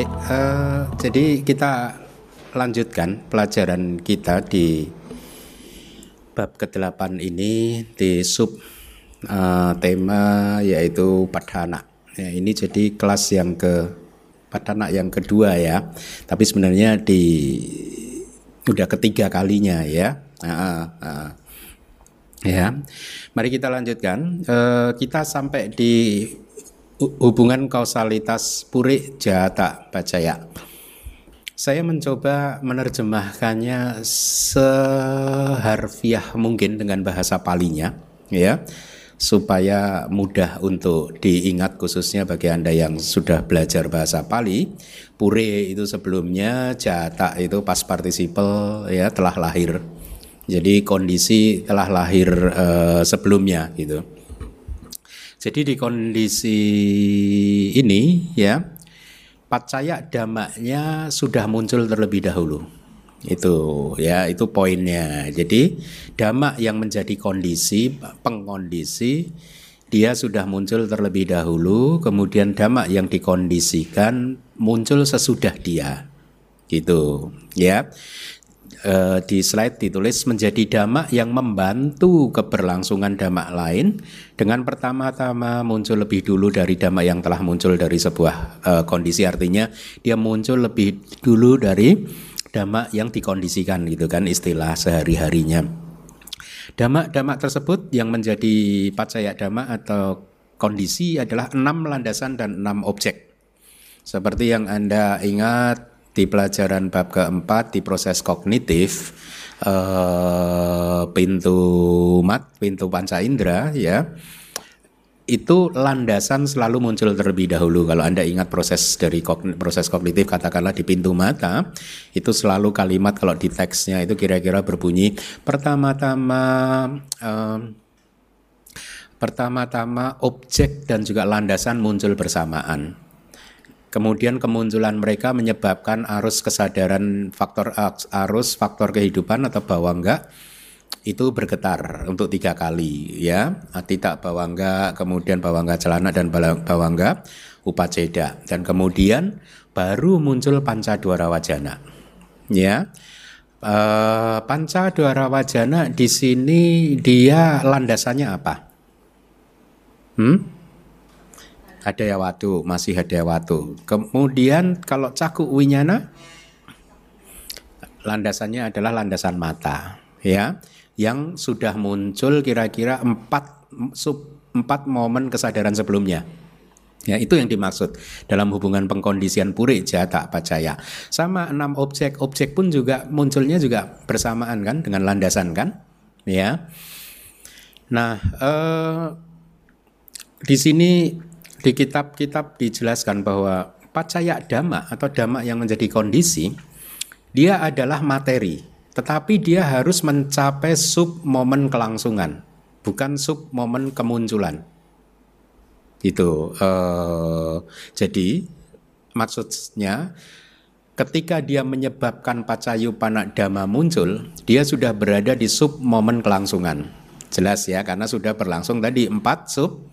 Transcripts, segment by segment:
Baik, uh, jadi kita lanjutkan pelajaran kita di bab ke-8 ini di sub uh, tema yaitu padana. Ya, ini jadi kelas yang ke padana yang kedua ya. Tapi sebenarnya di udah ketiga kalinya ya. Uh, uh, ya. Mari kita lanjutkan. Uh, kita sampai di hubungan kausalitas puri jata bacaya. Saya mencoba menerjemahkannya seharfiah mungkin dengan bahasa palinya, ya, supaya mudah untuk diingat khususnya bagi anda yang sudah belajar bahasa Pali. Pure itu sebelumnya, jata itu pas participle ya telah lahir. Jadi kondisi telah lahir uh, sebelumnya gitu. Jadi di kondisi ini ya pacaya damaknya sudah muncul terlebih dahulu. Itu ya, itu poinnya. Jadi damak yang menjadi kondisi pengkondisi dia sudah muncul terlebih dahulu, kemudian damak yang dikondisikan muncul sesudah dia. Gitu, ya uh, di slide ditulis menjadi damak yang membantu keberlangsungan damak lain dengan pertama-tama muncul lebih dulu dari damak yang telah muncul dari sebuah uh, kondisi artinya dia muncul lebih dulu dari damak yang dikondisikan gitu kan istilah sehari-harinya. Damak-damak tersebut yang menjadi pacaya damak atau kondisi adalah enam landasan dan enam objek. Seperti yang Anda ingat di pelajaran bab keempat di proses kognitif uh, pintu mat pintu panca indera ya itu landasan selalu muncul terlebih dahulu. Kalau anda ingat proses dari kogn proses kognitif katakanlah di pintu mata itu selalu kalimat kalau di teksnya itu kira-kira berbunyi pertama-tama uh, pertama-tama objek dan juga landasan muncul bersamaan Kemudian kemunculan mereka menyebabkan arus kesadaran faktor arus faktor kehidupan atau bawangga itu bergetar untuk tiga kali ya. Tidak bawangga kemudian bawangga celana dan bawangga upaceda dan kemudian baru muncul panca dua wajana ya. E, panca dua wajana di sini dia landasannya apa? Hmm? Ada waktu masih ada waktu. Kemudian kalau cakup winyana landasannya adalah landasan mata, ya, yang sudah muncul kira-kira empat sub empat momen kesadaran sebelumnya. Ya, itu yang dimaksud dalam hubungan pengkondisian puri jata pacaya. Sama enam objek, objek pun juga munculnya juga bersamaan kan dengan landasan kan? Ya. Nah, eh, di sini di kitab-kitab dijelaskan bahwa pacaya dhamma atau dhamma yang menjadi kondisi dia adalah materi, tetapi dia harus mencapai sub momen kelangsungan, bukan sub momen kemunculan. Itu eh, jadi maksudnya ketika dia menyebabkan pacayu panak dhamma muncul, dia sudah berada di sub momen kelangsungan. Jelas ya, karena sudah berlangsung tadi empat sub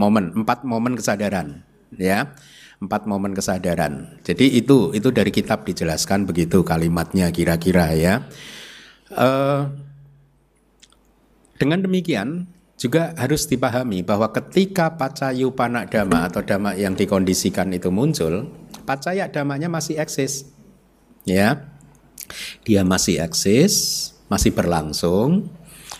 momen, empat momen kesadaran, ya, empat momen kesadaran. Jadi itu itu dari kitab dijelaskan begitu kalimatnya kira-kira ya. Uh, dengan demikian juga harus dipahami bahwa ketika pacayu panak dama atau dama yang dikondisikan itu muncul, pacaya damanya masih eksis, ya, dia masih eksis, masih berlangsung,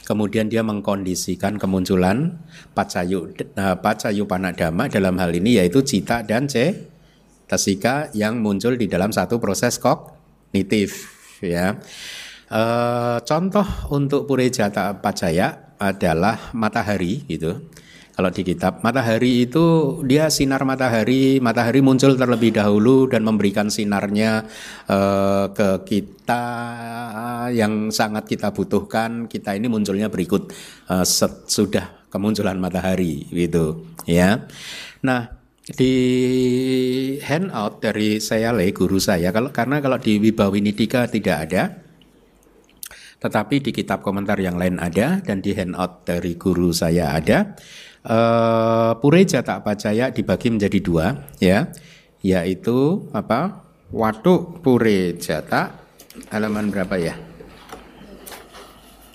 kemudian dia mengkondisikan kemunculan pacayu pacayu panadama dalam hal ini yaitu cita dan c tasika yang muncul di dalam satu proses kognitif ya. Uh, contoh untuk purejata pacaya adalah matahari gitu. Kalau di kitab matahari itu dia sinar matahari, matahari muncul terlebih dahulu dan memberikan sinarnya uh, ke kita yang sangat kita butuhkan. Kita ini munculnya berikut uh, sudah kemunculan matahari gitu ya. Nah, di handout dari saya le guru saya kalau karena kalau di Wibawinidika tidak ada tetapi di kitab komentar yang lain ada dan di handout dari guru saya ada uh, Pureja tak pacaya dibagi menjadi dua ya. yaitu apa? Watu Pure Jata halaman berapa ya?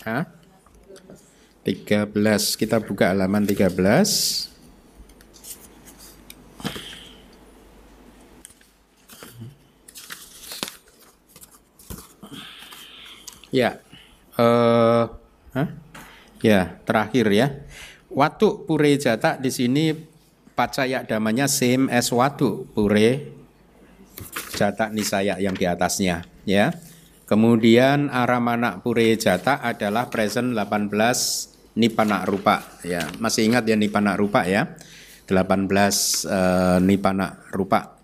Hah? 13 kita buka halaman 13 Ya, uh, huh? ya terakhir ya. Watu pure jata di sini pacaya damanya same as watu pure jata nisaya yang di atasnya ya. Kemudian aramana pure jata adalah present 18 nipana rupa ya. Masih ingat ya nipana rupa ya? 18 uh, nipana rupa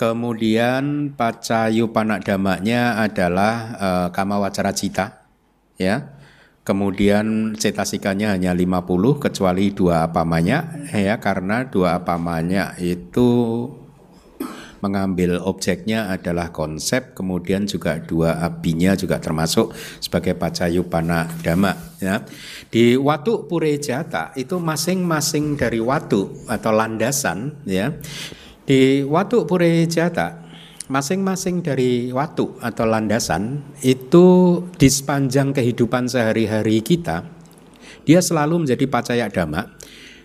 Kemudian pacayu panak damaknya adalah uh, kama wacara cita, ya. Kemudian cetasikanya hanya 50 kecuali dua apamanya ya karena dua apamanya itu mengambil objeknya adalah konsep kemudian juga dua abinya juga termasuk sebagai pacayu pana dama ya. Di watu purejata itu masing-masing dari watu atau landasan ya. Di Watu Purejata, masing-masing dari watu atau landasan itu di sepanjang kehidupan sehari-hari kita, dia selalu menjadi pacaya dhamma,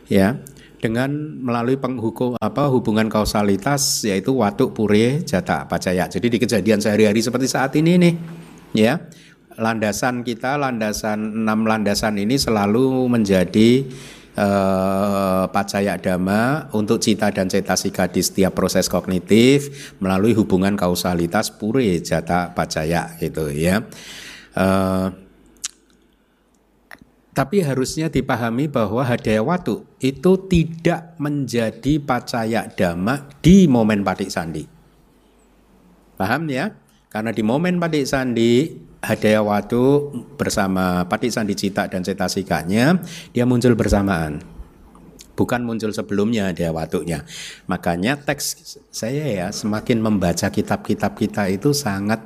ya, dengan melalui penghukum apa hubungan kausalitas yaitu watu pure jata pacaya. Jadi di kejadian sehari-hari seperti saat ini nih, ya, landasan kita, landasan enam landasan ini selalu menjadi eh, pacaya dhamma untuk cita dan cetasika di setiap proses kognitif melalui hubungan kausalitas pure jata pacaya gitu ya. Eh, tapi harusnya dipahami bahwa hadaya watu itu tidak menjadi pacaya dhamma di momen patik sandi. Paham ya? Karena di momen patik sandi Hadaya Watu bersama Patik Sandi Cita dan Cetasikanya dia muncul bersamaan bukan muncul sebelumnya Hadaya Watunya makanya teks saya ya semakin membaca kitab-kitab kita itu sangat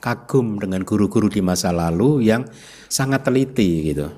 kagum dengan guru-guru di masa lalu yang sangat teliti gitu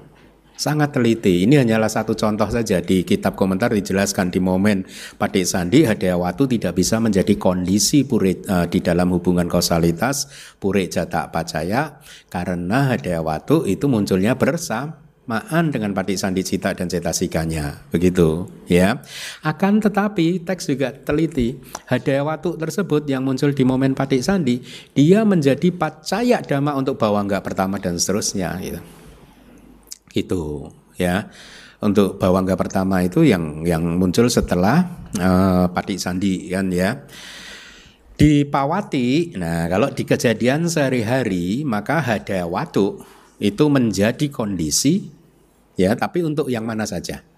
sangat teliti. Ini hanyalah satu contoh saja di kitab komentar dijelaskan di momen Padik Sandi Hadayawatu tidak bisa menjadi kondisi pure uh, di dalam hubungan kausalitas pure jata pacaya karena Hadayawatu itu munculnya bersamaan dengan Padik Sandi Cita dan Cetasikanya begitu ya. Akan tetapi teks juga teliti Hadayawatu tersebut yang muncul di momen Padik Sandi dia menjadi pacaya dhamma untuk bawangga pertama dan seterusnya gitu itu ya. Untuk bawangga pertama itu yang yang muncul setelah uh, Pati Sandi kan ya. Di Pawati nah kalau di kejadian sehari-hari maka Hadawatu itu menjadi kondisi ya. Tapi untuk yang mana saja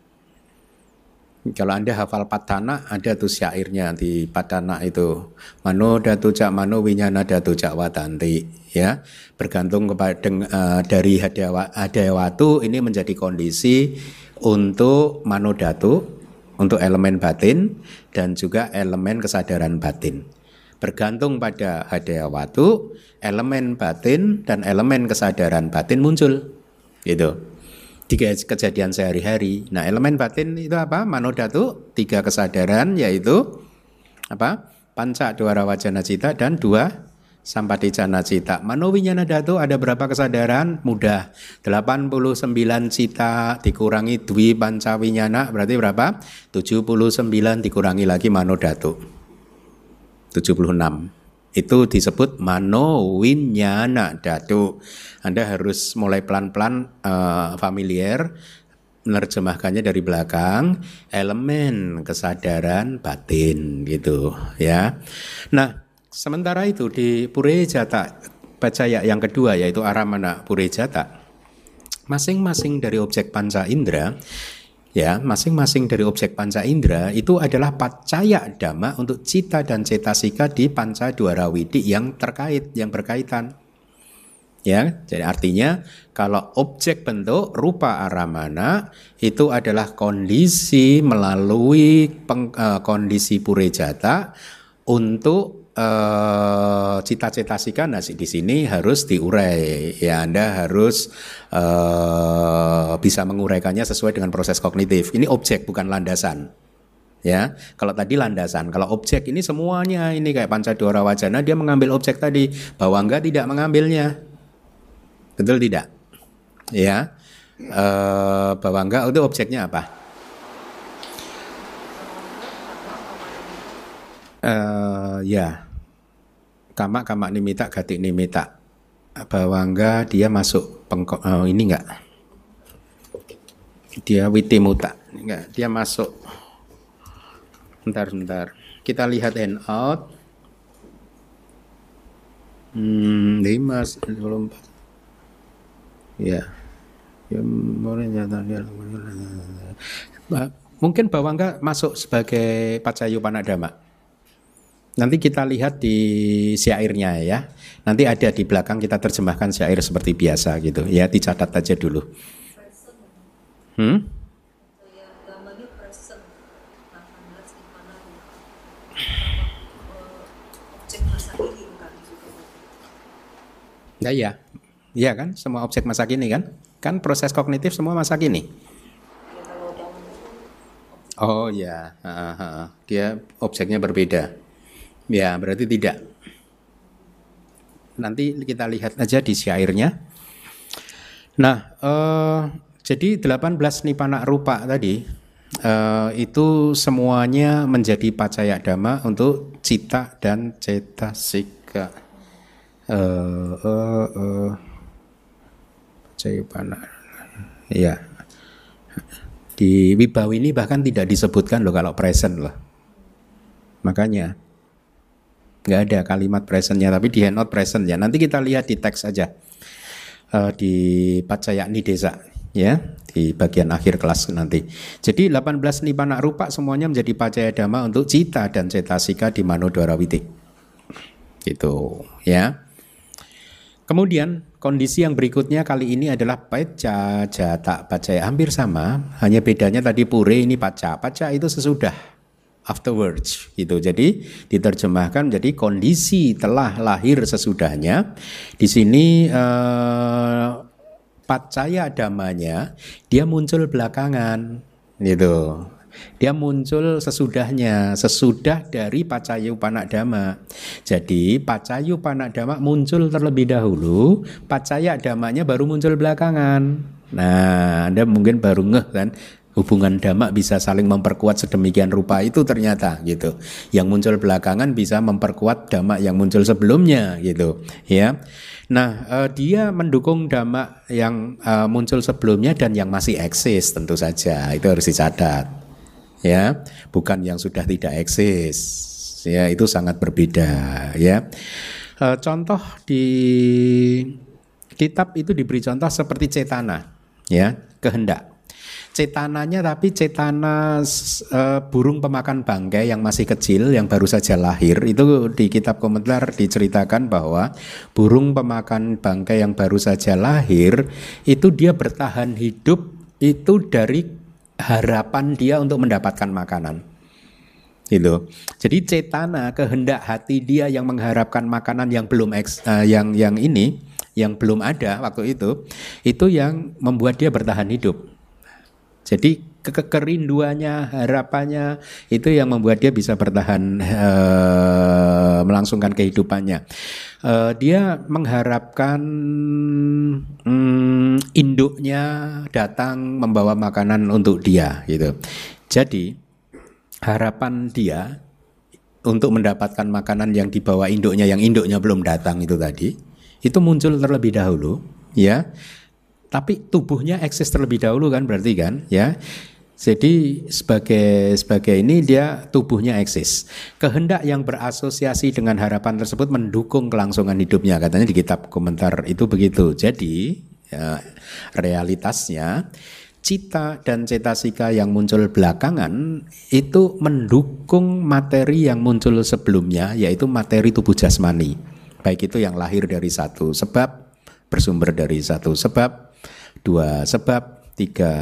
kalau Anda hafal Patana, ada tuh syairnya di Patana itu. Mano datu cak mano winyana datu cak watanti. Ya, bergantung kepada uh, dari hadawatu ini menjadi kondisi untuk mano datu, untuk elemen batin dan juga elemen kesadaran batin. Bergantung pada hadawatu, elemen batin dan elemen kesadaran batin muncul. Gitu tiga kejadian sehari-hari. Nah, elemen batin itu apa? Manodatu, tiga kesadaran yaitu apa? Panca dua wajana cita dan dua sampaticana cita. Manowinyana datu ada berapa kesadaran? Mudah. 89 cita dikurangi dwi panca winyana berarti berapa? 79 dikurangi lagi manodatu. 76 itu disebut mano winyana datu. Anda harus mulai pelan-pelan uh, familiar menerjemahkannya dari belakang elemen kesadaran batin gitu ya. Nah, sementara itu di Purejata Pacaya yang kedua yaitu Aramana Purejata masing-masing dari objek panca indera ya masing-masing dari objek panca indera itu adalah pacaya dhamma untuk cita dan cetasika di panca dwarawidi yang terkait yang berkaitan. Ya jadi artinya kalau objek bentuk rupa aramana itu adalah kondisi melalui peng, uh, kondisi purejata untuk uh, cita-cita sika nasi di sini harus diurai ya Anda harus uh, bisa menguraikannya sesuai dengan proses kognitif ini objek bukan landasan ya. Kalau tadi landasan, kalau objek ini semuanya ini kayak pancadora wajana dia mengambil objek tadi, bahwa enggak tidak mengambilnya. Betul tidak? Ya. Eh, bahwa enggak itu objeknya apa? Eh, ya. Kama kama nimita gati nimita. Enggak dia masuk pengko, uh, ini enggak? Dia witimuta. Enggak, dia masuk Bentar, bentar. Kita lihat handout. Hmm, lima, empat. Ya. Ya, mungkin Bawangga masuk sebagai pacayu panadama. Nanti kita lihat di syairnya ya. Nanti ada di belakang kita terjemahkan syair seperti biasa gitu. Ya, dicatat aja dulu. Hmm? Ya iya. Iya kan? Semua objek masa kini kan? Kan proses kognitif semua masa kini. Oh ya, dia objeknya berbeda. Ya, berarti tidak. Nanti kita lihat aja di syairnya. Nah, eh, jadi 18 nipana rupa tadi eh, itu semuanya menjadi pacaya dhamma untuk cita dan cetasika uh, uh, uh, Jayapana. Ya. Di Wibawi ini bahkan tidak disebutkan loh kalau present loh. Makanya nggak ada kalimat presentnya tapi di handout present ya. Nanti kita lihat di teks aja uh, di Pacayakni Desa ya di bagian akhir kelas nanti. Jadi 18 nipana rupa semuanya menjadi pacaya dhamma untuk cita dan cetasika di Manodwara Witi. Gitu ya. Kemudian kondisi yang berikutnya kali ini adalah paca jata paca hampir sama, hanya bedanya tadi pure ini paca. Paca itu sesudah afterwards gitu. Jadi diterjemahkan jadi kondisi telah lahir sesudahnya. Di sini eh, pacaya damanya dia muncul belakangan gitu. Dia muncul sesudahnya, sesudah dari Pacayu Panakdama. Jadi Pacayu Panakdama muncul terlebih dahulu, Pacaya damanya baru muncul belakangan. Nah, Anda mungkin baru ngeh kan, hubungan dhamma bisa saling memperkuat sedemikian rupa itu ternyata gitu. Yang muncul belakangan bisa memperkuat dhamma yang muncul sebelumnya gitu, ya. Nah, uh, dia mendukung dhamma yang uh, muncul sebelumnya dan yang masih eksis tentu saja. Itu harus dicatat ya bukan yang sudah tidak eksis ya itu sangat berbeda ya e, contoh di kitab itu diberi contoh seperti cetana ya kehendak cetananya tapi cetana e, burung pemakan bangkai yang masih kecil yang baru saja lahir itu di kitab komentar diceritakan bahwa burung pemakan bangkai yang baru saja lahir itu dia bertahan hidup itu dari harapan dia untuk mendapatkan makanan. Gitu. Jadi cetana kehendak hati dia yang mengharapkan makanan yang belum eks, uh, yang yang ini yang belum ada waktu itu itu yang membuat dia bertahan hidup. Jadi ke kerinduannya, harapannya itu yang membuat dia bisa bertahan uh, melangsungkan kehidupannya. Uh, dia mengharapkan um, induknya datang membawa makanan untuk dia gitu. Jadi harapan dia untuk mendapatkan makanan yang dibawa induknya yang induknya belum datang itu tadi itu muncul terlebih dahulu ya tapi tubuhnya eksis terlebih dahulu kan berarti kan ya jadi sebagai sebagai ini dia tubuhnya eksis. Kehendak yang berasosiasi dengan harapan tersebut mendukung kelangsungan hidupnya. Katanya di kitab komentar itu begitu. Jadi ya, realitasnya cita dan cetasika yang muncul belakangan itu mendukung materi yang muncul sebelumnya yaitu materi tubuh jasmani. Baik itu yang lahir dari satu sebab bersumber dari satu sebab, dua sebab tiga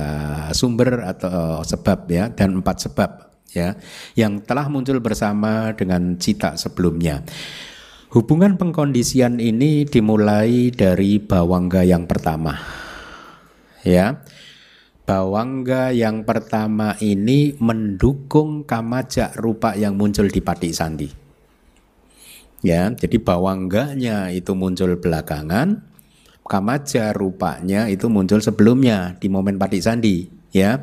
sumber atau sebab ya dan empat sebab ya yang telah muncul bersama dengan cita sebelumnya. Hubungan pengkondisian ini dimulai dari bawangga yang pertama. Ya. Bawangga yang pertama ini mendukung kamaja rupa yang muncul di Pati Sandi. Ya, jadi bawangganya itu muncul belakangan, kamaja rupanya itu muncul sebelumnya di momen Pati Sandi. Ya,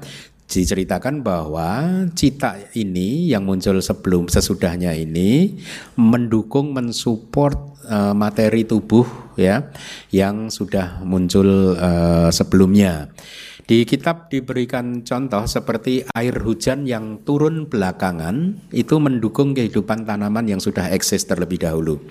diceritakan bahwa cita ini yang muncul sebelum sesudahnya ini mendukung mensupport uh, materi tubuh ya yang sudah muncul uh, sebelumnya. Di kitab diberikan contoh seperti air hujan yang turun belakangan itu mendukung kehidupan tanaman yang sudah eksis terlebih dahulu.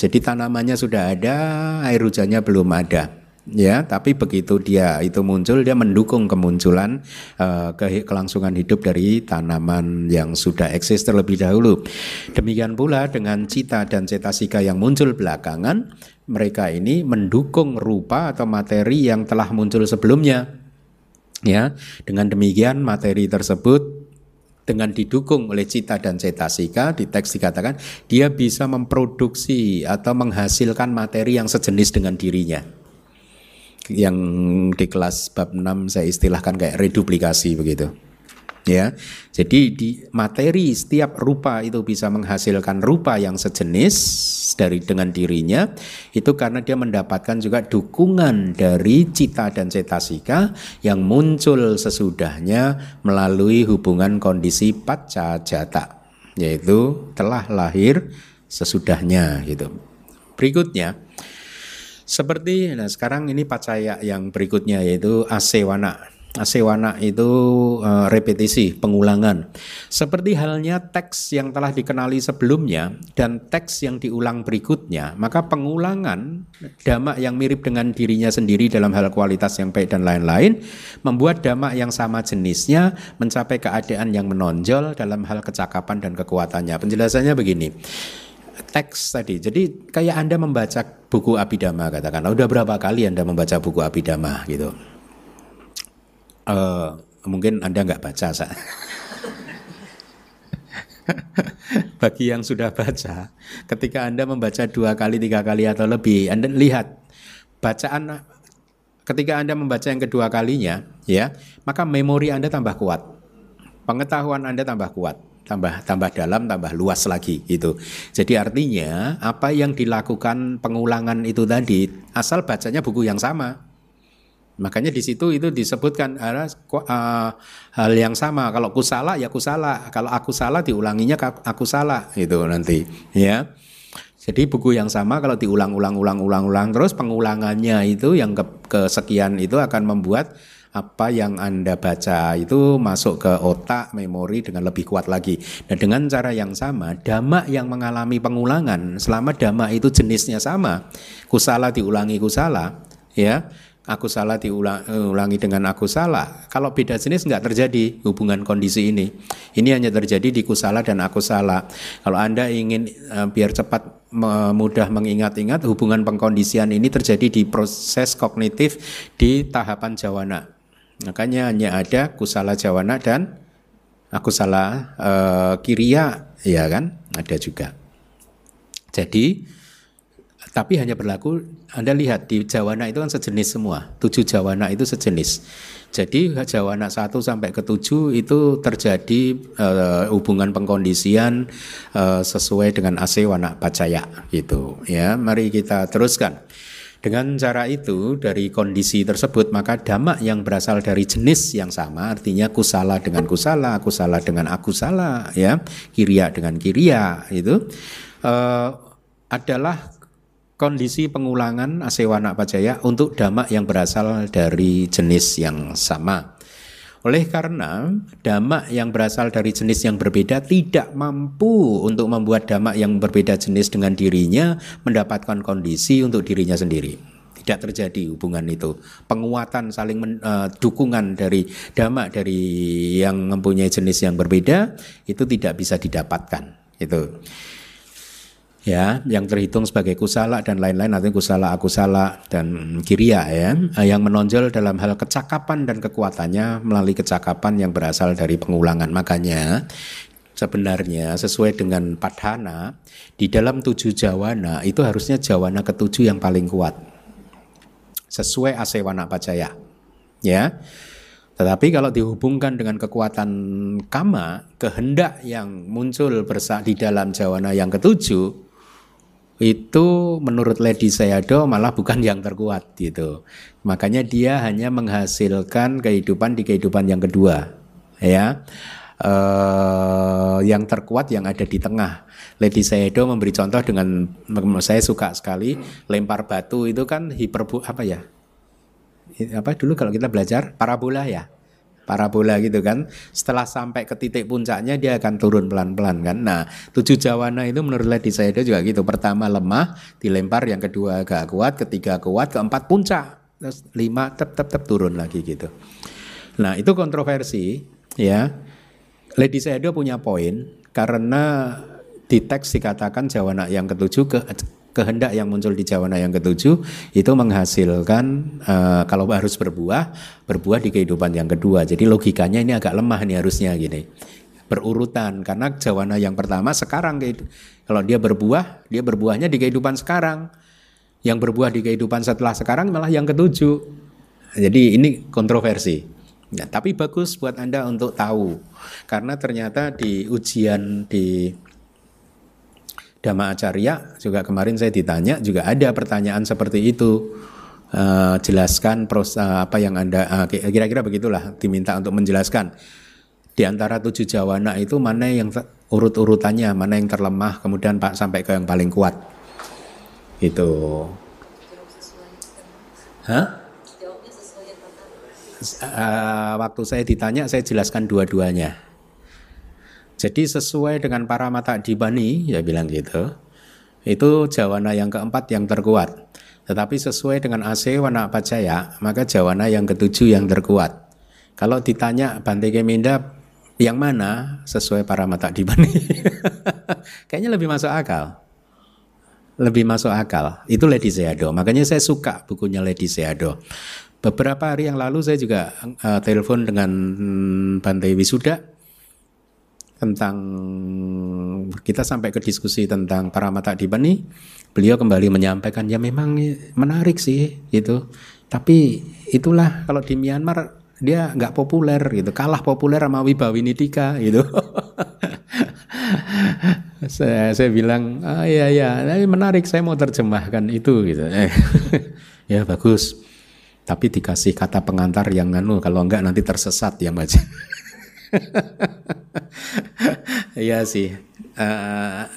Jadi tanamannya sudah ada, air hujannya belum ada. Ya, tapi begitu dia itu muncul, dia mendukung kemunculan uh, ke kelangsungan hidup dari tanaman yang sudah eksis terlebih dahulu. Demikian pula dengan cita dan cetasika yang muncul belakangan, mereka ini mendukung rupa atau materi yang telah muncul sebelumnya. Ya, dengan demikian materi tersebut dengan didukung oleh cita dan cetasika di teks dikatakan dia bisa memproduksi atau menghasilkan materi yang sejenis dengan dirinya. Yang di kelas bab 6 saya istilahkan kayak reduplikasi begitu ya. Jadi di materi setiap rupa itu bisa menghasilkan rupa yang sejenis dari dengan dirinya itu karena dia mendapatkan juga dukungan dari cita dan cetasika yang muncul sesudahnya melalui hubungan kondisi paca jata yaitu telah lahir sesudahnya gitu. Berikutnya seperti nah sekarang ini pacaya yang berikutnya yaitu asewana Asewana itu uh, repetisi, pengulangan. Seperti halnya teks yang telah dikenali sebelumnya dan teks yang diulang berikutnya, maka pengulangan damak yang mirip dengan dirinya sendiri dalam hal kualitas yang baik dan lain-lain membuat damak yang sama jenisnya mencapai keadaan yang menonjol dalam hal kecakapan dan kekuatannya. Penjelasannya begini teks tadi. Jadi kayak Anda membaca buku Abhidhamma katakan. Udah berapa kali Anda membaca buku Abhidhamma gitu? Uh, mungkin Anda nggak baca, saya. Bagi yang sudah baca, ketika Anda membaca dua kali, tiga kali atau lebih, Anda lihat bacaan ketika Anda membaca yang kedua kalinya, ya, maka memori Anda tambah kuat, pengetahuan Anda tambah kuat, tambah tambah dalam, tambah luas lagi itu. Jadi artinya apa yang dilakukan pengulangan itu tadi asal bacanya buku yang sama, Makanya di situ itu disebutkan uh, hal yang sama. Kalau kusala ya kusala, kalau aku salah diulanginya aku salah itu nanti ya. Jadi buku yang sama kalau diulang-ulang-ulang-ulang-ulang terus pengulangannya itu yang ke kesekian itu akan membuat apa yang Anda baca itu masuk ke otak, memori dengan lebih kuat lagi. Dan dengan cara yang sama, dhamma yang mengalami pengulangan selama dhamma itu jenisnya sama, kusala diulangi kusala, ya aku salah diulangi dengan aku salah. Kalau beda jenis nggak terjadi hubungan kondisi ini. Ini hanya terjadi di kusala dan aku salah. Kalau Anda ingin uh, biar cepat mudah mengingat-ingat hubungan pengkondisian ini terjadi di proses kognitif di tahapan jawana. Makanya hanya ada kusala jawana dan aku salah uh, kiria ya kan ada juga. Jadi tapi hanya berlaku Anda lihat di Jawana itu kan sejenis semua. Tujuh Jawana itu sejenis. Jadi Jawana satu sampai ke tujuh itu terjadi uh, hubungan pengkondisian uh, sesuai dengan Asewana Pacaya gitu ya. Mari kita teruskan. Dengan cara itu dari kondisi tersebut maka damak yang berasal dari jenis yang sama artinya kusala dengan kusala, kusala dengan akusala ya, kiria dengan kiria itu uh, adalah kondisi pengulangan asewana pajaya untuk damak yang berasal dari jenis yang sama. Oleh karena damak yang berasal dari jenis yang berbeda tidak mampu untuk membuat damak yang berbeda jenis dengan dirinya mendapatkan kondisi untuk dirinya sendiri. Tidak terjadi hubungan itu. Penguatan saling men, uh, dukungan dari damak dari yang mempunyai jenis yang berbeda itu tidak bisa didapatkan. Itu ya yang terhitung sebagai kusala dan lain-lain artinya kusala akusala dan kiria ya. Eh, yang menonjol dalam hal kecakapan dan kekuatannya melalui kecakapan yang berasal dari pengulangan. Makanya sebenarnya sesuai dengan padhana di dalam tujuh jawana itu harusnya jawana ketujuh yang paling kuat. Sesuai asewana pacaya ya. Tetapi kalau dihubungkan dengan kekuatan kama, kehendak yang muncul bersa di dalam jawana yang ketujuh, itu menurut Lady Sayado malah bukan yang terkuat gitu. Makanya dia hanya menghasilkan kehidupan di kehidupan yang kedua, ya. Uh, yang terkuat yang ada di tengah. Lady Sayado memberi contoh dengan saya suka sekali lempar batu itu kan hiperbu apa ya? apa dulu kalau kita belajar parabola ya parabola gitu kan. Setelah sampai ke titik puncaknya dia akan turun pelan-pelan kan. Nah tujuh jawana itu menurut Lady Sayado juga gitu. Pertama lemah dilempar yang kedua agak kuat ketiga kuat keempat puncak. Terus lima tep tep tep turun lagi gitu. Nah itu kontroversi ya. Lady Sayado punya poin karena di teks dikatakan jawana yang ketujuh ke kehendak yang muncul di jawana yang ketujuh itu menghasilkan uh, kalau harus berbuah berbuah di kehidupan yang kedua. Jadi logikanya ini agak lemah nih harusnya gini. Berurutan karena jawana yang pertama sekarang kalau dia berbuah dia berbuahnya di kehidupan sekarang. Yang berbuah di kehidupan setelah sekarang malah yang ketujuh. Jadi ini kontroversi. Ya, tapi bagus buat Anda untuk tahu. Karena ternyata di ujian di Dhamma Acarya juga kemarin saya ditanya juga ada pertanyaan seperti itu. Uh, jelaskan pros uh, apa yang anda uh, kira-kira begitulah diminta untuk menjelaskan. Di antara tujuh jawana itu mana yang urut-urutannya mana yang terlemah kemudian pak sampai ke yang paling kuat. Itu Hah? Uh, waktu saya ditanya saya jelaskan dua-duanya jadi sesuai dengan para mata dibani, ya bilang gitu. Itu jawana yang keempat yang terkuat. Tetapi sesuai dengan AC warna pacaya, maka jawana yang ketujuh yang terkuat. Kalau ditanya Bante Keminda yang mana sesuai para mata dibani? Kayaknya lebih masuk akal. Lebih masuk akal. Itu Lady Seado. Makanya saya suka bukunya Lady Seado. Beberapa hari yang lalu saya juga uh, telepon dengan hmm, Bante Wisuda tentang kita sampai ke diskusi tentang para mata dibani, beliau kembali menyampaikan ya memang menarik sih gitu. Tapi itulah kalau di Myanmar dia nggak populer gitu, kalah populer sama Wibawinidika gitu. saya, saya bilang, ah, iya iya, menarik saya mau terjemahkan itu gitu. ya bagus. Tapi dikasih kata pengantar yang anu kalau enggak nanti tersesat yang baca. Iya sih. Uh,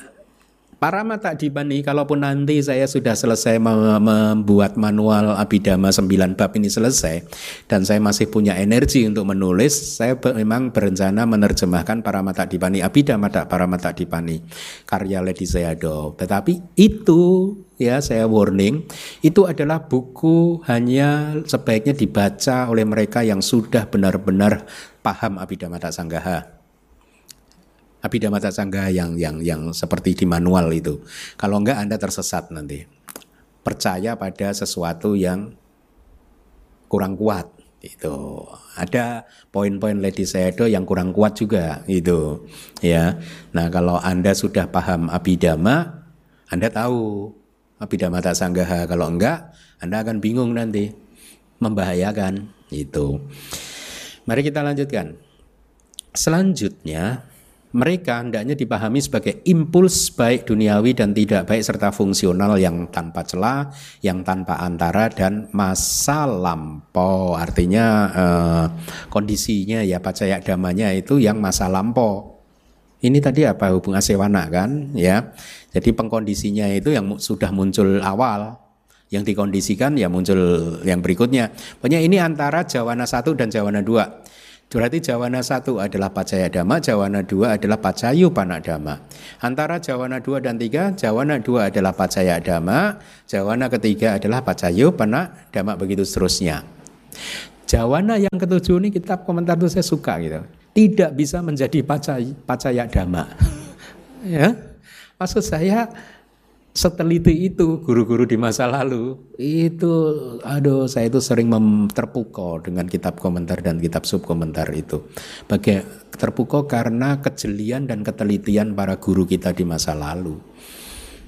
para mata dibani kalaupun nanti saya sudah selesai membuat manual Abidama 9 bab ini selesai dan saya masih punya energi untuk menulis saya memang berencana menerjemahkan para mata dibani Abidama para mata dibani karya Lady Sayadaw tetapi itu ya saya warning itu adalah buku hanya sebaiknya dibaca oleh mereka yang sudah benar-benar paham Abhidhamma Sanggaha. Abhidhamma Sanggaha yang yang yang seperti di manual itu. Kalau enggak Anda tersesat nanti. Percaya pada sesuatu yang kurang kuat itu ada poin-poin Lady Sayado yang kurang kuat juga itu ya nah kalau anda sudah paham abidama anda tahu abidama tak sanggaha kalau enggak anda akan bingung nanti membahayakan itu Mari kita lanjutkan. Selanjutnya, mereka hendaknya dipahami sebagai impuls baik duniawi dan tidak baik serta fungsional yang tanpa celah, yang tanpa antara dan masa lampau. Artinya eh, kondisinya ya pacaya damanya itu yang masa lampau. Ini tadi apa hubungan sewana kan ya. Jadi pengkondisinya itu yang sudah muncul awal yang dikondisikan ya muncul yang berikutnya. Pokoknya ini antara Jawana satu dan Jawana dua. Berarti Jawana satu adalah Pacaya Dhamma, Jawana dua adalah Pacayu Panadama. Antara Jawana dua dan tiga, Jawana dua adalah Pacaya Dhamma, Jawana ketiga adalah Pacayu Panadama, begitu seterusnya. Jawana yang ketujuh ini kitab komentar itu saya suka gitu. Tidak bisa menjadi pacaya, pacaya dhamma. ya. Maksud saya seteliti itu. Guru-guru di masa lalu. Itu aduh saya itu sering terpukau dengan kitab komentar dan kitab subkomentar itu. Bagi terpukau karena kejelian dan ketelitian para guru kita di masa lalu.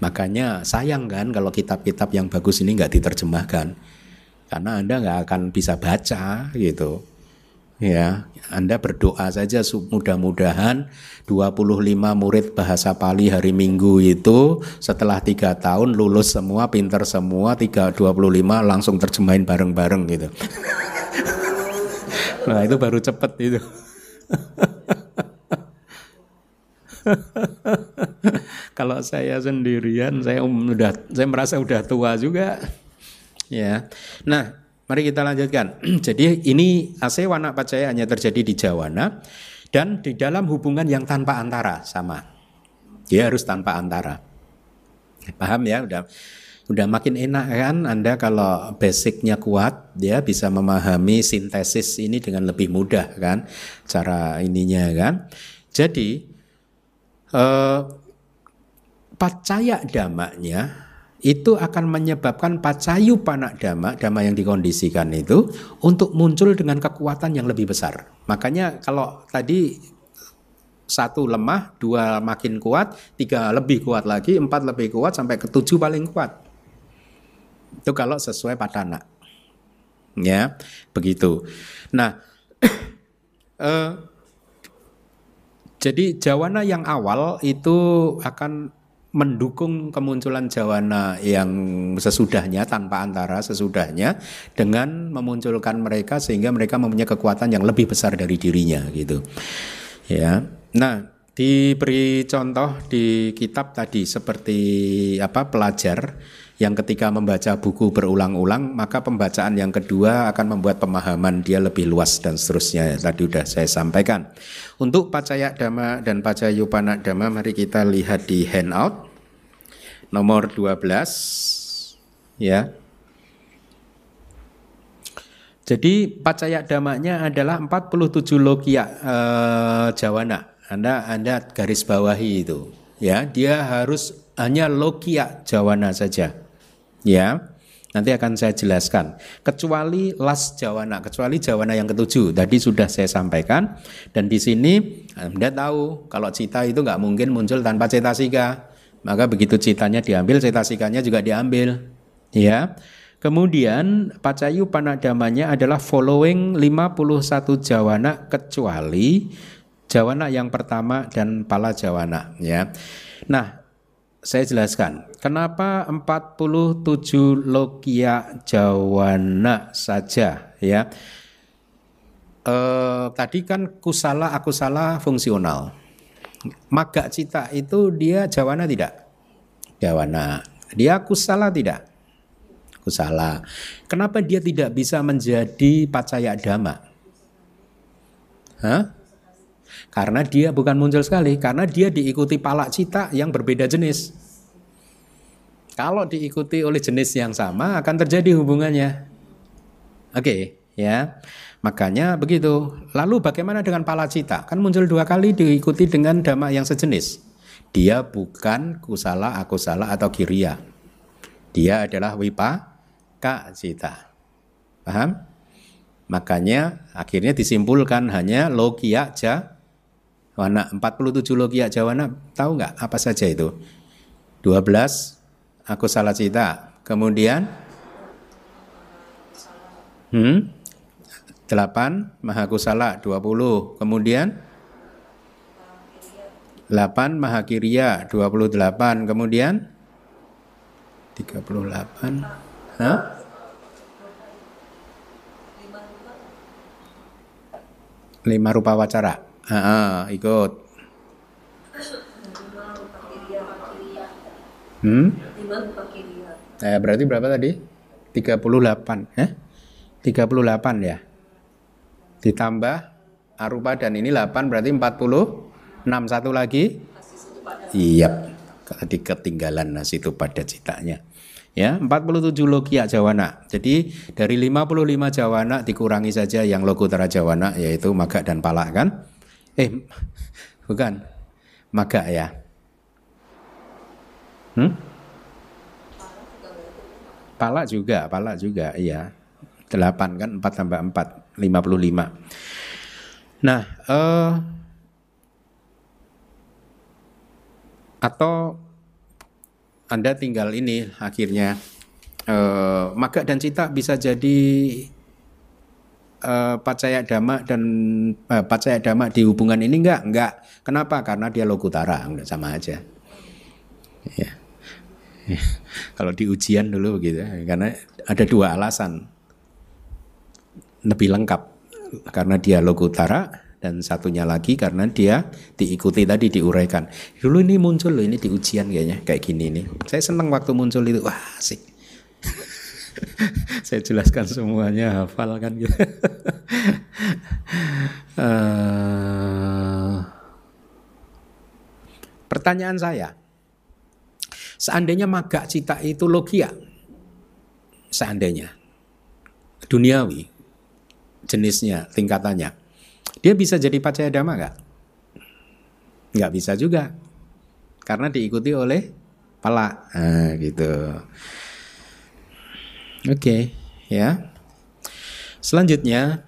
Makanya sayang kan kalau kitab-kitab yang bagus ini nggak diterjemahkan. Karena anda nggak akan bisa baca gitu Ya, Anda berdoa saja mudah-mudahan 25 murid bahasa Pali hari Minggu itu setelah tiga tahun lulus semua, pinter semua, 325 langsung terjemahin bareng-bareng gitu. nah itu baru cepet itu. Kalau saya sendirian, saya udah saya merasa udah tua juga. Ya. Nah, mari kita lanjutkan. Jadi ini asewana pacaya hanya terjadi di Jawana dan di dalam hubungan yang tanpa antara sama. Dia harus tanpa antara. Paham ya? Udah udah makin enak kan Anda kalau basicnya kuat dia bisa memahami sintesis ini dengan lebih mudah kan cara ininya kan. Jadi eh, pacaya damanya itu akan menyebabkan pacayu panak dama, dama yang dikondisikan itu untuk muncul dengan kekuatan yang lebih besar. Makanya kalau tadi satu lemah, dua makin kuat, tiga lebih kuat lagi, empat lebih kuat, sampai ke tujuh paling kuat. Itu kalau sesuai padana. Ya, begitu. Nah, eh, jadi jawana yang awal itu akan mendukung kemunculan jawana yang sesudahnya tanpa antara sesudahnya dengan memunculkan mereka sehingga mereka mempunyai kekuatan yang lebih besar dari dirinya gitu. Ya. Nah, diberi contoh di kitab tadi seperti apa pelajar yang ketika membaca buku berulang-ulang maka pembacaan yang kedua akan membuat pemahaman dia lebih luas dan seterusnya. Tadi sudah saya sampaikan. Untuk pacaya dhamma dan pacayupana dhamma mari kita lihat di handout nomor 12 ya. Jadi pacaya damanya adalah 47 logia eh, jawana. Anda Anda garis bawahi itu. Ya dia harus hanya logia jawana saja Ya, nanti akan saya jelaskan. Kecuali las jawana, kecuali jawana yang ketujuh. Tadi sudah saya sampaikan. Dan di sini Anda tahu kalau cita itu nggak mungkin muncul tanpa cetasika. Maka begitu citanya diambil, cetasikanya juga diambil. Ya. Kemudian pacayu panadamanya adalah following 51 jawana kecuali jawana yang pertama dan pala jawana ya. Nah, saya jelaskan. Kenapa 47 logia jawana saja ya? Eh, tadi kan kusala akusala fungsional. Maga cita itu dia jawana tidak? Jawana. Dia kusala tidak? Kusala. Kenapa dia tidak bisa menjadi pacaya dhamma? Hah? Karena dia bukan muncul sekali, karena dia diikuti palak cita yang berbeda jenis. Kalau diikuti oleh jenis yang sama akan terjadi hubungannya. Oke, okay, ya. Makanya begitu. Lalu bagaimana dengan pala cita? Kan muncul dua kali diikuti dengan dhamma yang sejenis. Dia bukan kusala, akusala atau kiriya. Dia adalah wipa ka cita. Paham? Makanya akhirnya disimpulkan hanya logia ja Wana 47 logia jawana tahu nggak apa saja itu? 12 aku salah cita. Kemudian hmm? 8 mahakusala 20. Kemudian 8 mahakirya 28. Kemudian 38. Hah? Lima rupa wacara. Ah, ikut. Hmm? Eh, berarti berapa tadi? 38, eh? 38 ya. Ditambah arupa dan ini 8 berarti 40. 6 satu lagi? Iya. Tadi ketinggalan nasi itu pada citanya. Ya, 47 logia jawana. Jadi dari 55 jawana dikurangi saja yang logutara jawana yaitu maga dan palak kan? Eh, bukan. Maga ya. Hmm? Pala juga, pala juga, iya. Delapan kan, empat tambah empat, lima puluh lima. Nah, eh, atau Anda tinggal ini akhirnya eh, maga dan cita bisa jadi uh, pacaya dhamma dan uh, pacaya dhamma di hubungan ini enggak? Enggak. Kenapa? Karena dia lokutara, enggak sama aja. Ya. ya. Kalau di ujian dulu begitu, karena ada dua alasan. Lebih lengkap karena dia lokutara dan satunya lagi karena dia diikuti tadi diuraikan. Dulu ini muncul loh ini di ujian kayaknya kayak gini nih. Saya senang waktu muncul itu wah asik. saya jelaskan semuanya hafal kan gitu. uh, pertanyaan saya, seandainya maga cita itu logia, seandainya duniawi jenisnya tingkatannya dia bisa jadi pacaya dhamma nggak? Nggak bisa juga, karena diikuti oleh pala, nah, gitu. Oke, okay, ya. Selanjutnya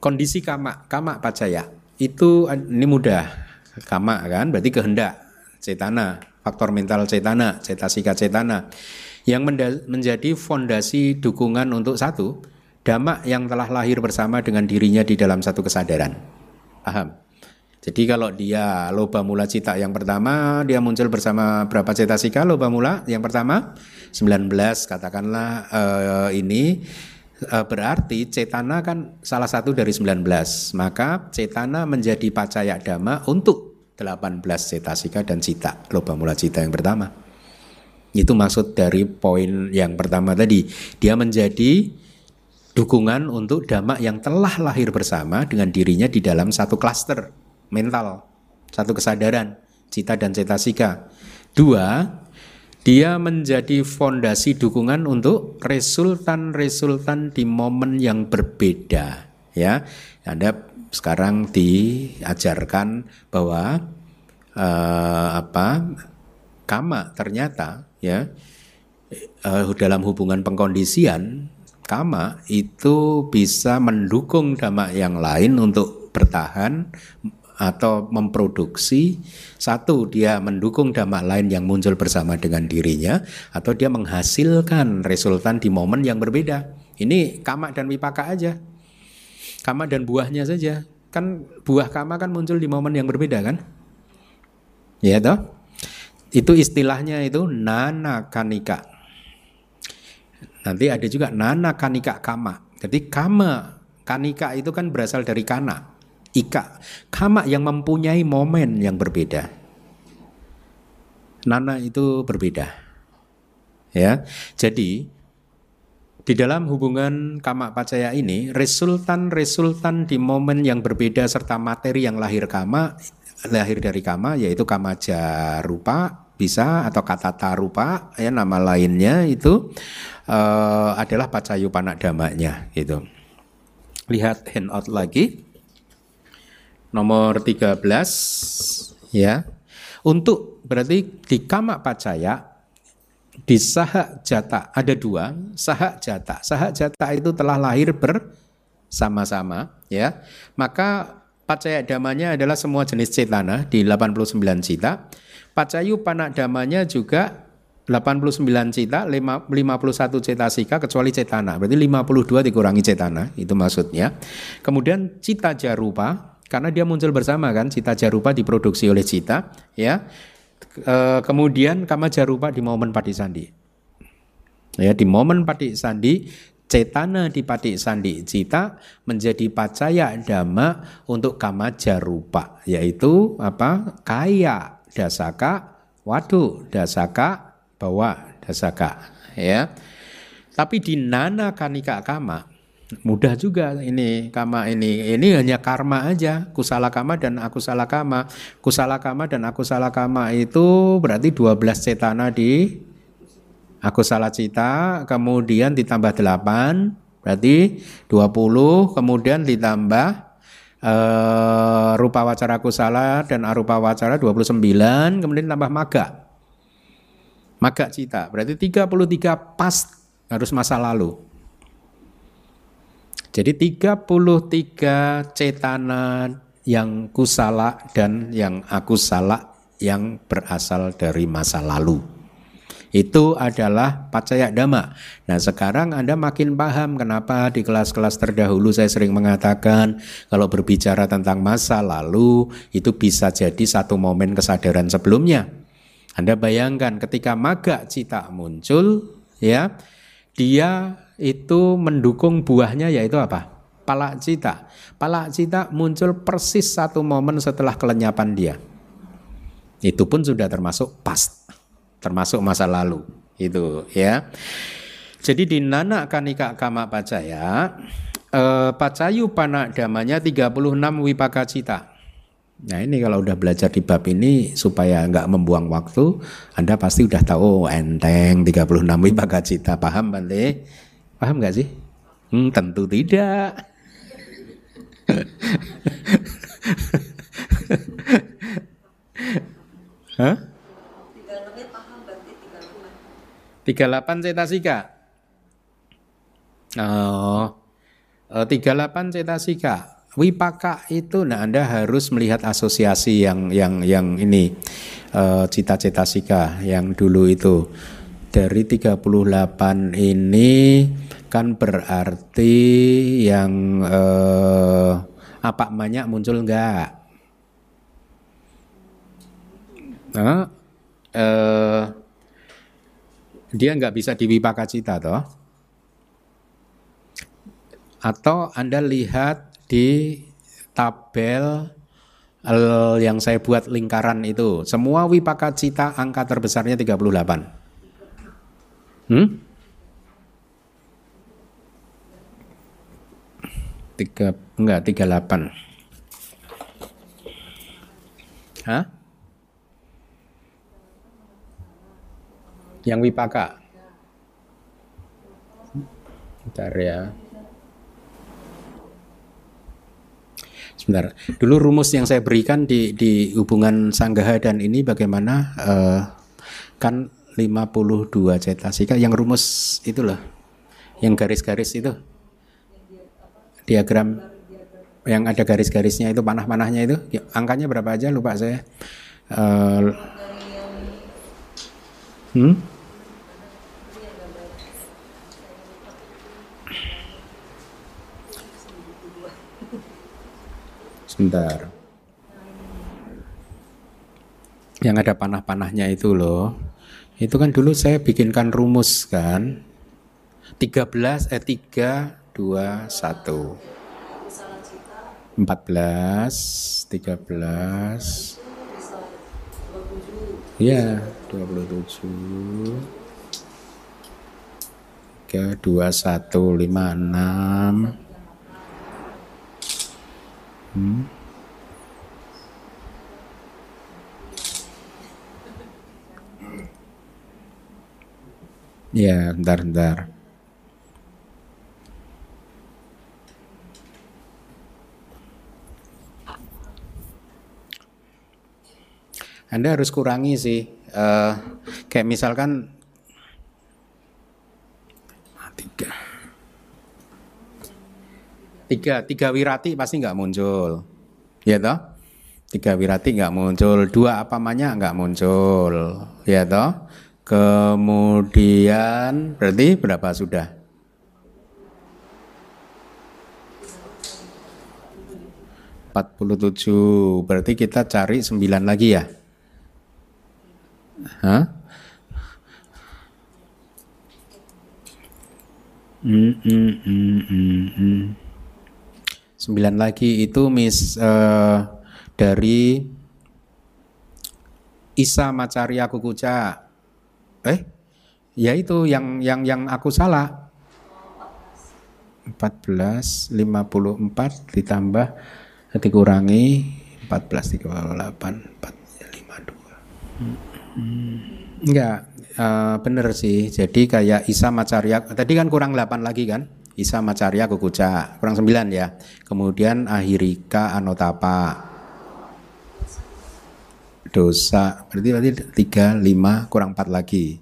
kondisi kama, kama pacaya itu ini mudah. Kama kan berarti kehendak, cetana, faktor mental cetana, cetasika cetana yang menjadi fondasi dukungan untuk satu Damak yang telah lahir bersama dengan dirinya di dalam satu kesadaran. Paham? Jadi kalau dia loba mula cita yang pertama dia muncul bersama berapa cetasika loba mula yang pertama 19 katakanlah uh, ini uh, berarti cetana kan salah satu dari 19 maka cetana menjadi pacaya dhamma untuk 18 cetasika dan cita loba mula cita yang pertama. Itu maksud dari poin yang pertama tadi. Dia menjadi dukungan untuk damak yang telah lahir bersama dengan dirinya di dalam satu klaster mental, satu kesadaran, cita dan cetasika. Dua, dia menjadi fondasi dukungan untuk resultan-resultan di momen yang berbeda. Ya, Anda sekarang diajarkan bahwa uh, apa kama ternyata ya uh, dalam hubungan pengkondisian kama itu bisa mendukung dhamma yang lain untuk bertahan atau memproduksi. Satu dia mendukung dhamma lain yang muncul bersama dengan dirinya atau dia menghasilkan resultan di momen yang berbeda. Ini kama dan wipaka aja. Kama dan buahnya saja. Kan buah kama kan muncul di momen yang berbeda kan? Ya toh? Itu istilahnya itu nana kanika Nanti ada juga nana kanika kama. Jadi kama, kanika itu kan berasal dari kana. Ika, kama yang mempunyai momen yang berbeda. Nana itu berbeda. Ya. Jadi di dalam hubungan kama pacaya ini resultan-resultan di momen yang berbeda serta materi yang lahir kama lahir dari kama yaitu kama jarupa bisa atau kata tarupa ya nama lainnya itu uh, adalah pacayupana damanya gitu. Lihat handout lagi. Nomor 13 ya. Untuk berarti di kama pacaya di saha jata ada dua saha jata saha jata itu telah lahir bersama-sama ya maka pacaya damanya adalah semua jenis cetana di 89 cita pacayu panak damanya juga 89 cita, 51 cetasika kecuali cetana. Berarti 52 dikurangi cetana, itu maksudnya. Kemudian cita jarupa karena dia muncul bersama kan, cita jarupa diproduksi oleh cita, ya. E, kemudian kama jarupa di momen pati sandi. Ya, di momen pati sandi cetana di pati sandi cita menjadi pacaya dhamma untuk kama jarupa yaitu apa kaya dasaka wadu dasaka bawa dasaka ya. Tapi di nana kanika kama mudah juga ini kama ini. Ini hanya karma aja. Kusala kama dan aku salah kama kusala kama dan aku salah kama itu berarti 12 cetana di aku salah cita kemudian ditambah 8 berarti 20 kemudian ditambah uh, rupa wacara kusala dan arupa wacara 29 kemudian tambah maga. Maga cita, berarti 33 pas harus masa lalu. Jadi 33 cetana yang kusala dan yang aku salah yang berasal dari masa lalu. Itu adalah pacaya dhamma. Nah sekarang Anda makin paham kenapa di kelas-kelas terdahulu saya sering mengatakan kalau berbicara tentang masa lalu itu bisa jadi satu momen kesadaran sebelumnya. Anda bayangkan ketika maga cita muncul ya dia itu mendukung buahnya yaitu apa? Palak cita. Palak cita muncul persis satu momen setelah kelenyapan dia. Itu pun sudah termasuk pas, termasuk masa lalu. Itu ya. Jadi di Nana Kanika Kama Pacaya, eh, Pacayu Panak Damanya 36 Wipaka Cita. Nah ini kalau udah belajar di bab ini supaya nggak membuang waktu, Anda pasti udah tahu oh, enteng 36 Wipaka Cita. Paham Bante? Paham nggak sih? Hmm, tentu tidak. Hah? 38 cetasika. Oh. 38 cetasika. Wipaka itu nah Anda harus melihat asosiasi yang yang yang ini uh, cita cetasika yang dulu itu dari 38 ini kan berarti yang uh, apa banyak muncul enggak? Nah, uh, dia nggak bisa diwipaka cita toh? Atau Anda lihat di tabel yang saya buat lingkaran itu, semua wipaka cita angka terbesarnya 38. Hmm? Tiga enggak tiga delapan Hah? Yang wipaka. Bentar ya. Sebentar. Dulu rumus yang saya berikan di di hubungan sanggaha dan ini bagaimana uh, kan 52 cetasika yang rumus itu loh. Yang garis-garis itu diagram yang ada garis-garisnya itu panah-panahnya itu. Ya, angkanya berapa aja lupa saya. Uh, hmm? sebentar. Yang ada panah-panahnya itu loh. Itu kan dulu saya bikinkan rumus kan. 13 eh 3 dua satu empat belas tiga belas ya dua puluh tujuh tiga dua satu lima enam hmm. Ya, bentar, bentar. Anda harus kurangi sih. Uh, kayak misalkan tiga, tiga, tiga wirati pasti nggak muncul, ya toh? Tiga wirati nggak muncul, dua apa namanya nggak muncul, ya toh? Kemudian berarti berapa sudah? Empat puluh tujuh, berarti kita cari sembilan lagi ya? Hah? Hmm, hmm, hmm, hmm, hmm. Sembilan lagi itu mis uh, dari Isa Macaria Kukuca. Eh, ya itu yang yang yang aku salah. 14 54 ditambah dikurangi 14 38 4 52. Hmm. Hmm, enggak, uh, bener sih. Jadi kayak Isa Macarya, tadi kan kurang 8 lagi kan? Isa Macarya Kukuca, kurang 9 ya. Kemudian Ahirika Anotapa. Dosa, berarti berarti 3, 5, kurang 4 lagi.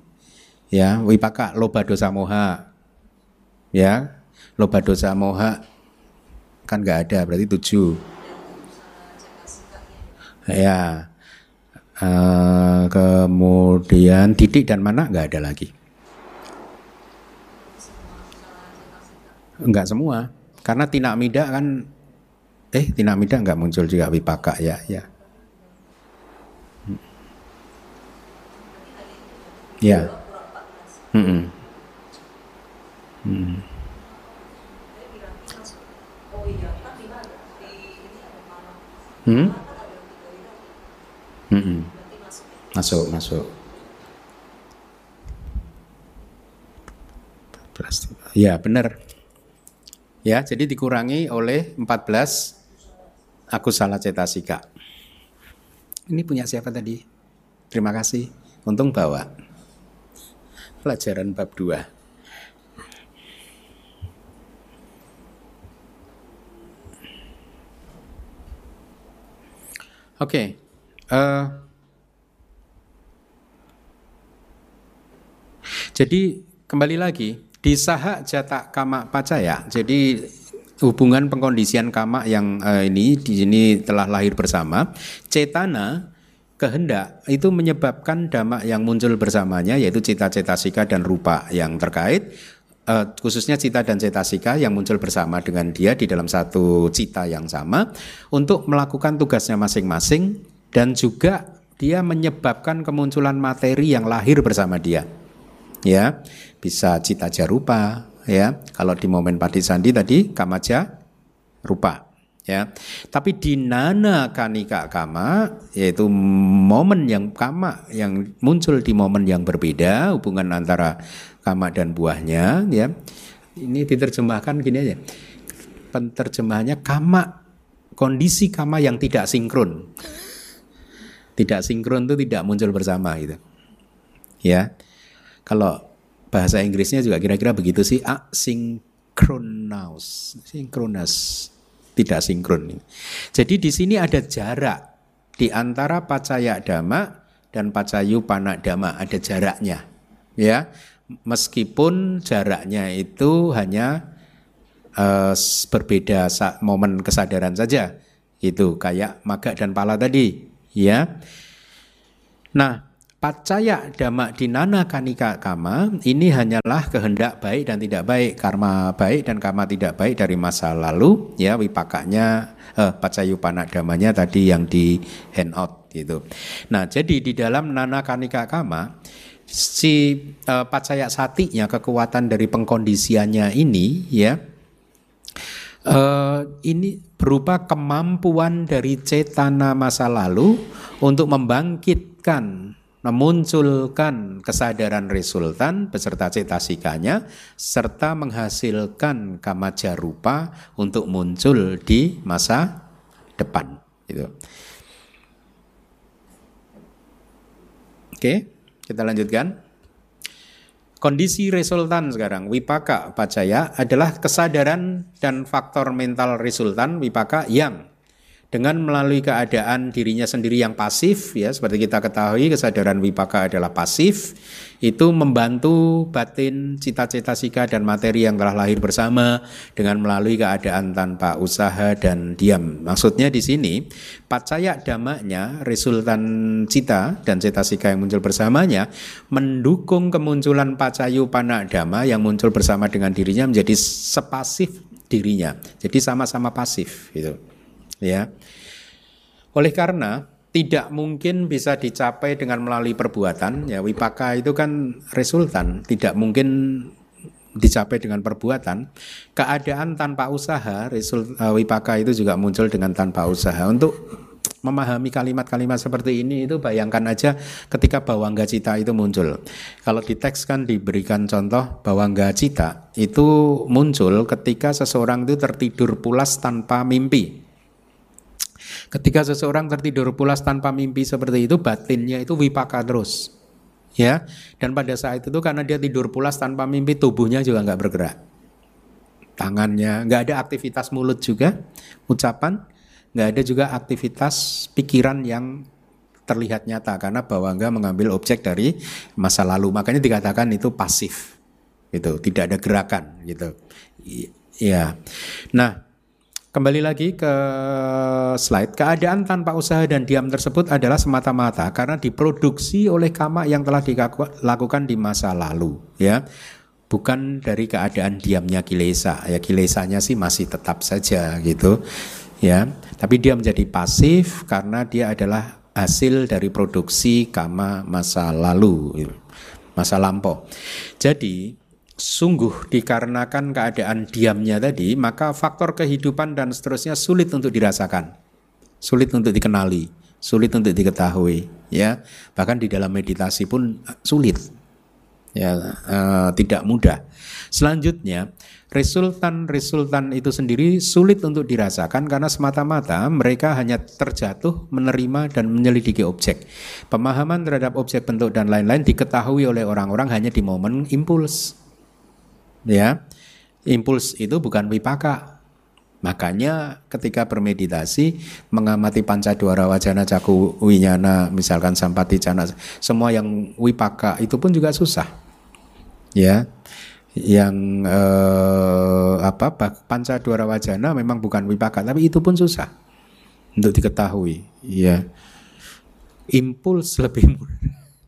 Ya, Wipaka Loba Dosa Moha. Ya, Loba Dosa Moha kan enggak ada, berarti 7. Ya, Uh, kemudian didik dan mana nggak ada lagi. Enggak semua, karena tinak mida kan, eh tinak mida nggak muncul juga wipaka ya, ya. Ya. Hmm. Hmm. Hmm. Hmm? Hmm. Masuk, masuk. Ya, benar. Ya, jadi dikurangi oleh 14 aku salah cetasika. Ini punya siapa tadi? Terima kasih. Untung bawa pelajaran bab 2. Oke, okay. Eh, jadi kembali lagi di sahak jatah kama pacaya. Jadi hubungan pengkondisian kama yang uh, ini di sini telah lahir bersama. Cetana kehendak itu menyebabkan dhamma yang muncul bersamanya yaitu cita-cita sika dan rupa yang terkait uh, khususnya cita dan cetasika yang muncul bersama dengan dia di dalam satu cita yang sama untuk melakukan tugasnya masing-masing dan juga dia menyebabkan kemunculan materi yang lahir bersama dia ya bisa cita jarupa ya kalau di momen sandi tadi kamaja rupa ya. Tapi di nana kanika kama yaitu momen yang kama yang muncul di momen yang berbeda hubungan antara kama dan buahnya ya. Ini diterjemahkan gini aja. Penterjemahannya kama kondisi kama yang tidak sinkron. Tidak sinkron itu tidak muncul bersama gitu. Ya. Kalau bahasa Inggrisnya juga kira-kira begitu sih asynchronous. Synchronous tidak sinkron. Jadi di sini ada jarak di antara pacaya dhamma dan pacayu panak dhamma ada jaraknya. Ya, meskipun jaraknya itu hanya uh, berbeda momen kesadaran saja. Itu kayak maga dan pala tadi, ya. Nah, Pacaya dhamma dinana kanika kama ini hanyalah kehendak baik dan tidak baik, karma baik dan karma tidak baik dari masa lalu. Ya wipakanya eh, pacayupana damanya tadi yang di handout gitu. Nah jadi di dalam nana kanika kama si eh, pacaya satinya kekuatan dari pengkondisiannya ini ya eh, ini berupa kemampuan dari cetana masa lalu untuk membangkitkan memunculkan kesadaran resultan beserta cetasikanya serta menghasilkan kamaja rupa untuk muncul di masa depan itu. Oke, kita lanjutkan. Kondisi resultan sekarang wipaka pacaya adalah kesadaran dan faktor mental resultan wipaka yang dengan melalui keadaan dirinya sendiri yang pasif ya seperti kita ketahui kesadaran wipaka adalah pasif itu membantu batin cita-cita sika dan materi yang telah lahir bersama dengan melalui keadaan tanpa usaha dan diam. Maksudnya di sini pacaya damanya resultan cita dan cita sika yang muncul bersamanya mendukung kemunculan pacayu panak dama yang muncul bersama dengan dirinya menjadi sepasif dirinya. Jadi sama-sama pasif gitu ya. Oleh karena tidak mungkin bisa dicapai dengan melalui perbuatan ya wipaka itu kan resultan. Tidak mungkin dicapai dengan perbuatan. Keadaan tanpa usaha result uh, wipaka itu juga muncul dengan tanpa usaha. Untuk memahami kalimat-kalimat seperti ini itu bayangkan aja ketika bawangga cita itu muncul. Kalau di teks kan diberikan contoh bawangga cita itu muncul ketika seseorang itu tertidur pulas tanpa mimpi Ketika seseorang tertidur pulas tanpa mimpi seperti itu, batinnya itu wipaka terus. Ya, dan pada saat itu karena dia tidur pulas tanpa mimpi, tubuhnya juga nggak bergerak. Tangannya nggak ada aktivitas mulut juga, ucapan, nggak ada juga aktivitas pikiran yang terlihat nyata karena bawangga mengambil objek dari masa lalu. Makanya dikatakan itu pasif, gitu, tidak ada gerakan, gitu. Ya, nah Kembali lagi ke slide. Keadaan tanpa usaha dan diam tersebut adalah semata-mata karena diproduksi oleh kama yang telah dilakukan di masa lalu, ya. Bukan dari keadaan diamnya kilesa. Ya kilesanya sih masih tetap saja gitu. Ya, tapi dia menjadi pasif karena dia adalah hasil dari produksi kama masa lalu, masa lampau. Jadi sungguh dikarenakan keadaan diamnya tadi, maka faktor kehidupan dan seterusnya sulit untuk dirasakan, sulit untuk dikenali, sulit untuk diketahui, ya. Bahkan di dalam meditasi pun sulit, ya, uh, tidak mudah. Selanjutnya, resultan-resultan itu sendiri sulit untuk dirasakan karena semata-mata mereka hanya terjatuh, menerima dan menyelidiki objek. Pemahaman terhadap objek bentuk dan lain-lain diketahui oleh orang-orang hanya di momen impuls ya. Impuls itu bukan wipaka. Makanya ketika bermeditasi mengamati panca dua wajana caku winyana misalkan sampati cana semua yang wipaka itu pun juga susah. Ya. Yang eh, apa panca dua wajana memang bukan wipaka tapi itu pun susah untuk diketahui. Ya. Impuls lebih mudah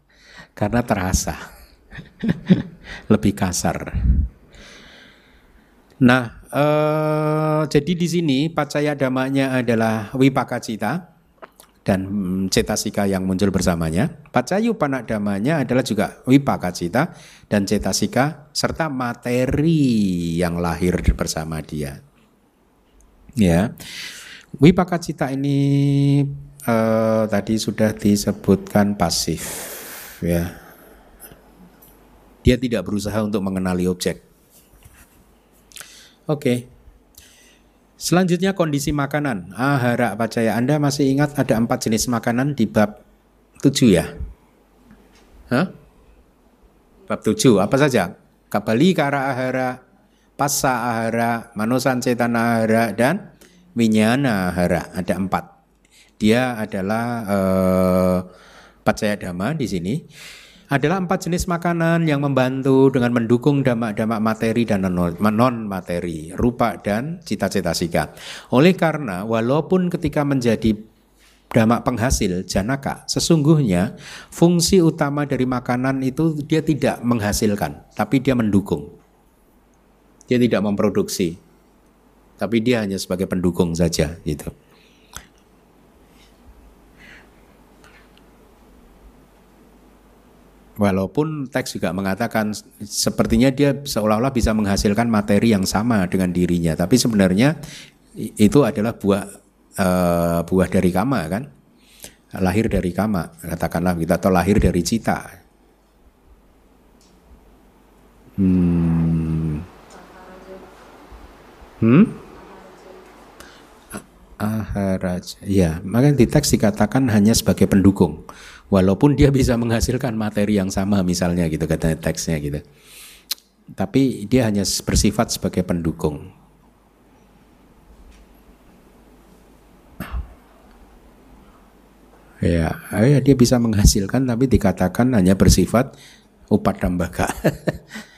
karena terasa. Lebih kasar Nah, eh, jadi di sini pacaya damanya adalah wipaka cita dan cetasika yang muncul bersamanya. Pacayu panak damanya adalah juga wipaka cita dan cetasika serta materi yang lahir bersama dia. Ya, wipaka cita ini eh, tadi sudah disebutkan pasif, ya. Dia tidak berusaha untuk mengenali objek Oke. Selanjutnya kondisi makanan. Ahara pacaya. Anda masih ingat ada empat jenis makanan di bab tujuh ya? Hah? Bab tujuh apa saja? Kabali kara ahara, pasa ahara, manusan cetana ahara, dan winyana ahara. Ada empat. Dia adalah uh, pacaya dhamma di sini adalah empat jenis makanan yang membantu dengan mendukung damak-damak materi dan non-materi, rupa dan cita-cita sika. Oleh karena walaupun ketika menjadi damak penghasil janaka, sesungguhnya fungsi utama dari makanan itu dia tidak menghasilkan, tapi dia mendukung. Dia tidak memproduksi, tapi dia hanya sebagai pendukung saja gitu. Walaupun teks juga mengatakan sepertinya dia seolah-olah bisa menghasilkan materi yang sama dengan dirinya, tapi sebenarnya itu adalah buah uh, buah dari kama kan, lahir dari kama katakanlah kita atau lahir dari cita. Hmm. Hmm? Aharaj. Ya, maka di teks dikatakan hanya sebagai pendukung walaupun dia bisa menghasilkan materi yang sama misalnya gitu kata teksnya gitu. Tapi dia hanya bersifat sebagai pendukung. Ya, ya dia bisa menghasilkan tapi dikatakan hanya bersifat upadambaka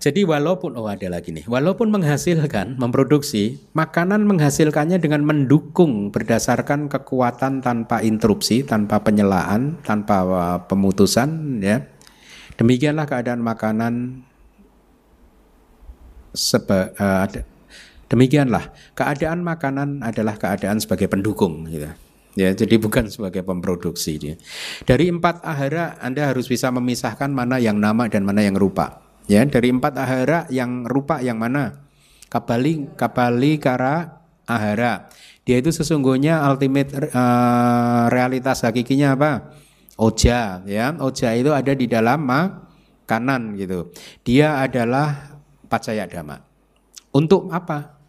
Jadi walaupun oh ada lagi nih, walaupun menghasilkan, memproduksi, makanan menghasilkannya dengan mendukung berdasarkan kekuatan tanpa interupsi, tanpa penyelaan, tanpa uh, pemutusan ya. Demikianlah keadaan makanan seba, uh, demikianlah keadaan makanan adalah keadaan sebagai pendukung gitu. Ya, jadi bukan sebagai pemproduksi dia. Dari empat ahara Anda harus bisa memisahkan mana yang nama dan mana yang rupa. Ya, dari empat ahara yang rupa yang mana? Kabali, kabali kara ahara. Dia itu sesungguhnya ultimate uh, realitas hakikinya apa? Oja, ya. Oja itu ada di dalam makanan gitu. Dia adalah pacaya dhamma. Untuk apa?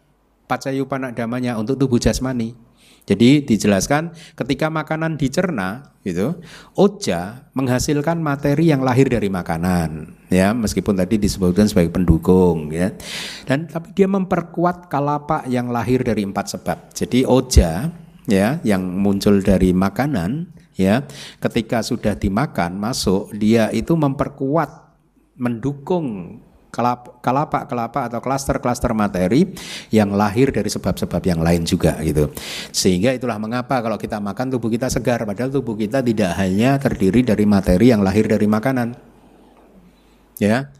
Pacayupana damanya untuk tubuh jasmani. Jadi dijelaskan ketika makanan dicerna gitu, oja menghasilkan materi yang lahir dari makanan ya, meskipun tadi disebutkan sebagai pendukung ya. Dan tapi dia memperkuat kalapa yang lahir dari empat sebab. Jadi oja ya yang muncul dari makanan ya, ketika sudah dimakan masuk dia itu memperkuat mendukung kelapa-kelapa atau klaster-klaster materi yang lahir dari sebab-sebab yang lain juga gitu. Sehingga itulah mengapa kalau kita makan tubuh kita segar padahal tubuh kita tidak hanya terdiri dari materi yang lahir dari makanan. Ya.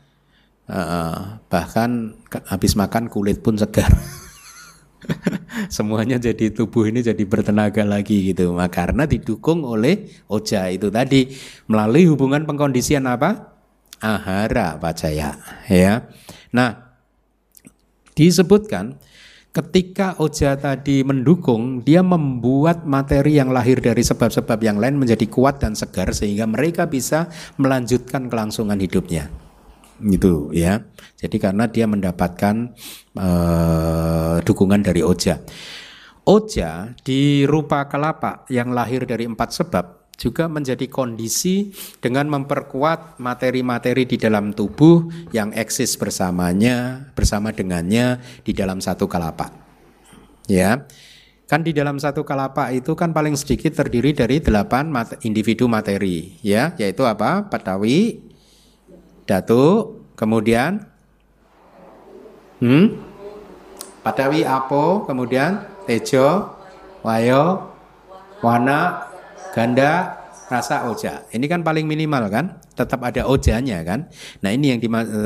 Uh, bahkan habis makan kulit pun segar. Semuanya jadi tubuh ini jadi bertenaga lagi gitu. Nah, karena didukung oleh oja itu tadi melalui hubungan pengkondisian apa? Ahara pacaya ya. Nah, disebutkan ketika Oja tadi mendukung, dia membuat materi yang lahir dari sebab-sebab yang lain menjadi kuat dan segar sehingga mereka bisa melanjutkan kelangsungan hidupnya. Gitu ya. Jadi karena dia mendapatkan uh, dukungan dari Oja. Oja di rupa kelapa yang lahir dari empat sebab juga menjadi kondisi dengan memperkuat materi-materi di dalam tubuh yang eksis bersamanya, bersama dengannya di dalam satu kelapa. Ya. Kan di dalam satu kelapa itu kan paling sedikit terdiri dari delapan individu materi, ya, yaitu apa? Patawi, datu, kemudian hmm? Patawi apo, kemudian tejo, wayo, wana, ganda rasa oja. Ini kan paling minimal kan, tetap ada ojanya kan. Nah ini yang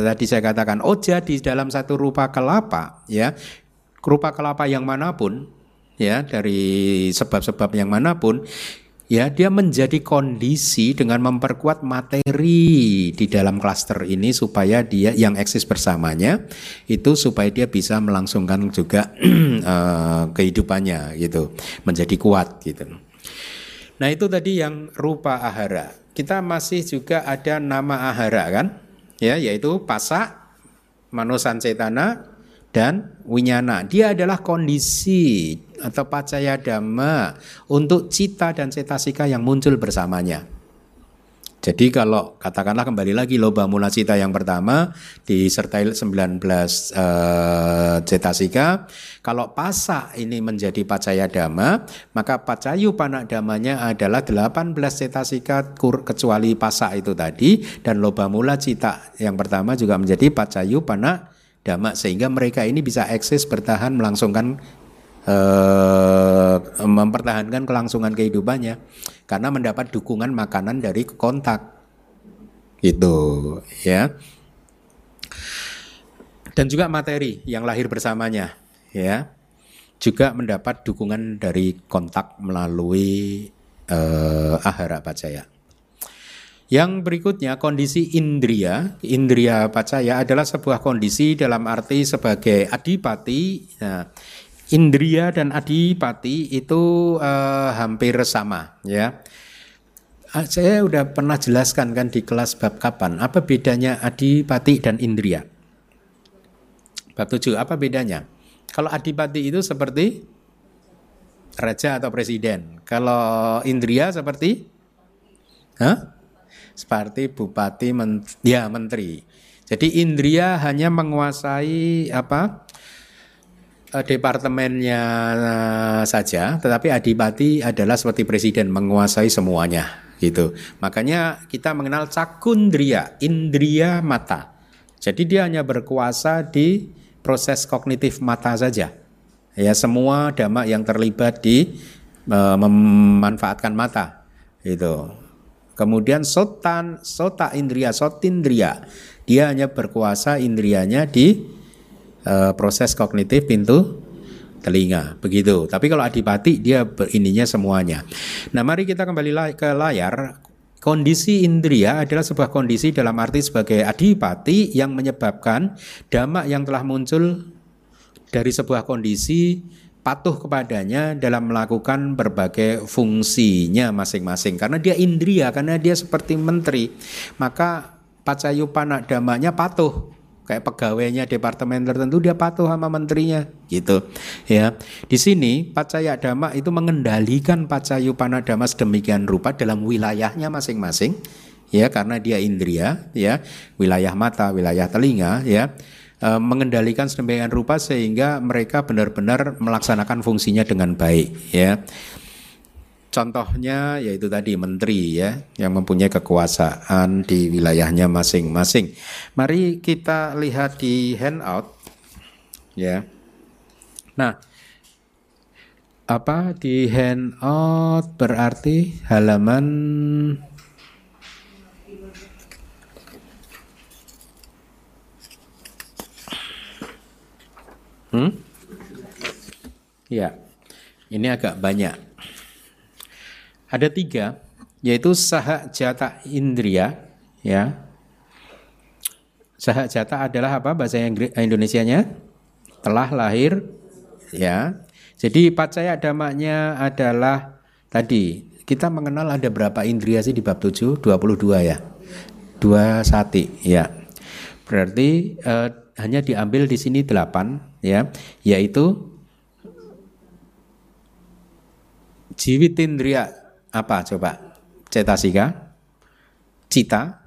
tadi saya katakan oja di dalam satu rupa kelapa ya, rupa kelapa yang mana pun ya dari sebab-sebab yang mana pun ya dia menjadi kondisi dengan memperkuat materi di dalam klaster ini supaya dia yang eksis bersamanya itu supaya dia bisa melangsungkan juga uh, kehidupannya gitu menjadi kuat gitu. Nah itu tadi yang rupa ahara. Kita masih juga ada nama ahara kan? Ya, yaitu pasak, manusan cetana, dan winyana. Dia adalah kondisi atau pacaya dhamma untuk cita dan cetasika yang muncul bersamanya. Jadi kalau katakanlah kembali lagi loba mula cita yang pertama disertai 19 uh, cetasika, kalau pasa ini menjadi pacaya dhamma, maka pacayu panak damanya adalah 18 cetasika kecuali pasa itu tadi. Dan loba mula cita yang pertama juga menjadi pacayu panak dhamma. Sehingga mereka ini bisa eksis bertahan melangsungkan uh, mempertahankan kelangsungan kehidupannya karena mendapat dukungan makanan dari kontak itu ya dan juga materi yang lahir bersamanya ya juga mendapat dukungan dari kontak melalui uh, ahara pacaya. Yang berikutnya kondisi indria, indria pacaya adalah sebuah kondisi dalam arti sebagai adipati. Nah, Indria dan adipati itu uh, hampir sama ya. Ah, saya udah pernah jelaskan kan di kelas bab kapan apa bedanya adipati dan indria. Bab 7 apa bedanya? Kalau adipati itu seperti raja atau presiden. Kalau indria seperti Hah? Seperti bupati men ya menteri. Jadi indria hanya menguasai apa? Eh, departemennya eh, saja, tetapi adipati adalah seperti presiden menguasai semuanya gitu. Makanya kita mengenal cakundria, indria mata. Jadi dia hanya berkuasa di proses kognitif mata saja. Ya semua dhamma yang terlibat di uh, memanfaatkan mata itu. Kemudian sotan, sota indria, sotindria, dia hanya berkuasa indrianya di uh, proses kognitif pintu telinga begitu. Tapi kalau adipati dia ininya semuanya. Nah, mari kita kembali ke layar. Kondisi indria adalah sebuah kondisi dalam arti sebagai adipati yang menyebabkan damak yang telah muncul dari sebuah kondisi patuh kepadanya dalam melakukan berbagai fungsinya masing-masing karena dia indria karena dia seperti menteri maka pacayupana damanya patuh kayak pegawainya departemen tertentu dia patuh sama menterinya gitu ya. Di sini pacaya dhamma itu mengendalikan pacayu panadama sedemikian rupa dalam wilayahnya masing-masing ya karena dia indria ya wilayah mata wilayah telinga ya e, mengendalikan sedemikian rupa sehingga mereka benar-benar melaksanakan fungsinya dengan baik ya Contohnya yaitu tadi menteri ya yang mempunyai kekuasaan di wilayahnya masing-masing. Mari kita lihat di handout ya. Nah, apa di handout berarti halaman Hmm? Ya, ini agak banyak. Ada tiga, yaitu saha jata indria, ya. Saha jata adalah apa bahasa Indonesia-nya? Telah lahir, ya. Jadi pacaya damanya adalah tadi kita mengenal ada berapa indria sih di bab 7? 22 ya. Dua sati, ya. Berarti eh, hanya diambil di sini delapan, ya, yaitu jiwitindria apa coba? Cetasika, cita,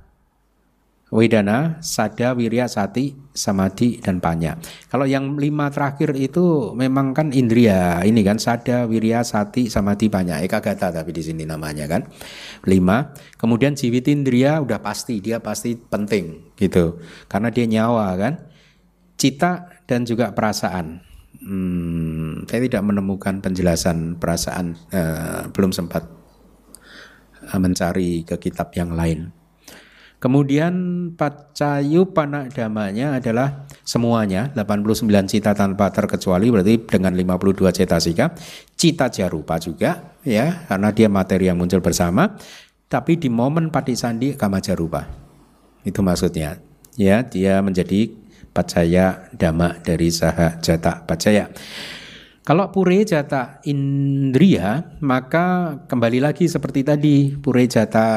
Wedana, Sada, Wirya, Sati, Samadhi, dan Panya. Kalau yang lima terakhir itu memang kan indria, ini kan Sada, Wirya, Sati, Samadhi, Panya. Eka Gata tapi di sini namanya kan. Lima. Kemudian Jiwitindria udah pasti, dia pasti penting gitu. Karena dia nyawa kan. Cita dan juga perasaan. Hmm, saya tidak menemukan penjelasan perasaan, uh, belum sempat mencari ke kitab yang lain. Kemudian pacayu panakdamanya adalah semuanya 89 cita tanpa terkecuali berarti dengan 52 cetasika. Cita jarupa juga ya karena dia materi yang muncul bersama tapi di momen sandi kama jarupa. Itu maksudnya. Ya, dia menjadi pacaya dama dari saha jata pacaya. Kalau pure jata indria, maka kembali lagi seperti tadi pure jata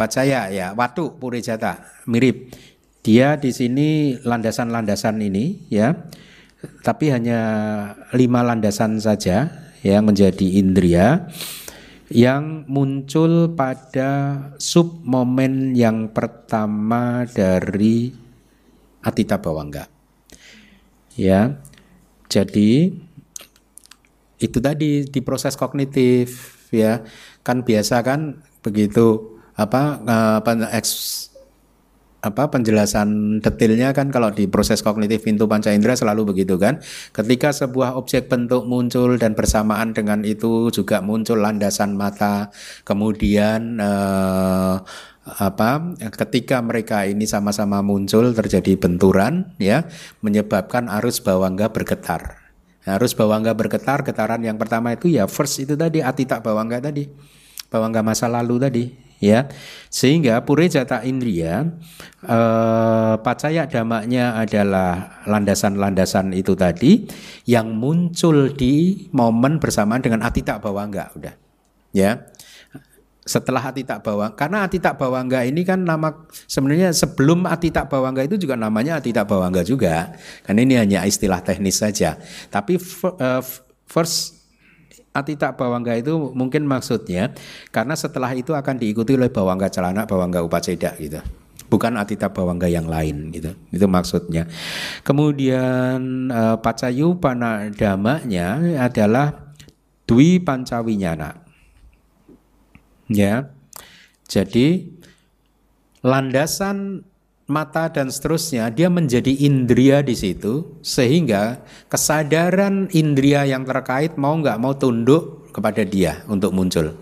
pacaya ya, watu pure jata mirip. Dia di sini landasan-landasan ini ya, tapi hanya lima landasan saja yang menjadi indria yang muncul pada sub momen yang pertama dari Atita Bawangga. Ya. Jadi itu tadi di proses kognitif ya. Kan biasa kan begitu apa apa eks, apa penjelasan detailnya kan kalau di proses kognitif pintu panca indera selalu begitu kan. Ketika sebuah objek bentuk muncul dan bersamaan dengan itu juga muncul landasan mata. Kemudian eh, apa ketika mereka ini sama-sama muncul terjadi benturan ya menyebabkan arus bawangga bergetar Harus bawangga bergetar, getaran yang pertama itu ya first itu tadi atita bawangga tadi. Bawangga masa lalu tadi ya. Sehingga pure jata indria eh, pacaya damaknya adalah landasan-landasan itu tadi yang muncul di momen bersamaan dengan atita bawangga udah. Ya setelah hati tak bawang karena hati tak bawangga ini kan nama sebenarnya sebelum hati tak bawangga itu juga namanya hati tak bawangga juga. Kan ini hanya istilah teknis saja. Tapi uh, first hati tak bawangga itu mungkin maksudnya karena setelah itu akan diikuti oleh bawangga celana bawangga upaceda gitu. Bukan atita bawangga yang lain gitu. Itu maksudnya. Kemudian uh, pacayu panadamanya adalah dwi pancawinyana Ya. Jadi landasan mata dan seterusnya dia menjadi indria di situ sehingga kesadaran indria yang terkait mau nggak mau tunduk kepada dia untuk muncul.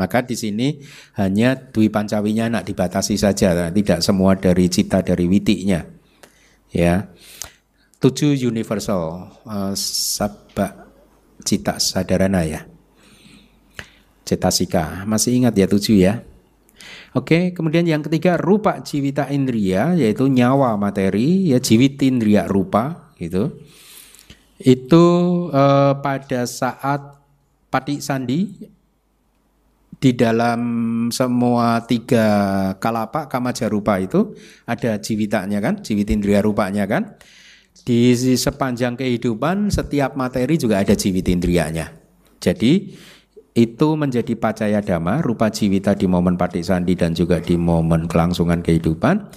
Maka di sini hanya dwi pancawinya nak dibatasi saja, tidak semua dari cita dari witinya. Ya, tujuh universal uh, sabak cita sadarana ya cetasika. Masih ingat ya tujuh ya? Oke, kemudian yang ketiga rupa jiwita indria yaitu nyawa materi ya jiwitindria rupa gitu. Itu eh, pada saat pati sandi di dalam semua tiga kalapa kamaja rupa itu ada jiwitanya kan, jiwitindria rupanya kan. Di sepanjang kehidupan setiap materi juga ada jiwitindrianya. Jadi itu menjadi pacaya dhamma rupa jiwita di momen sandi dan juga di momen kelangsungan kehidupan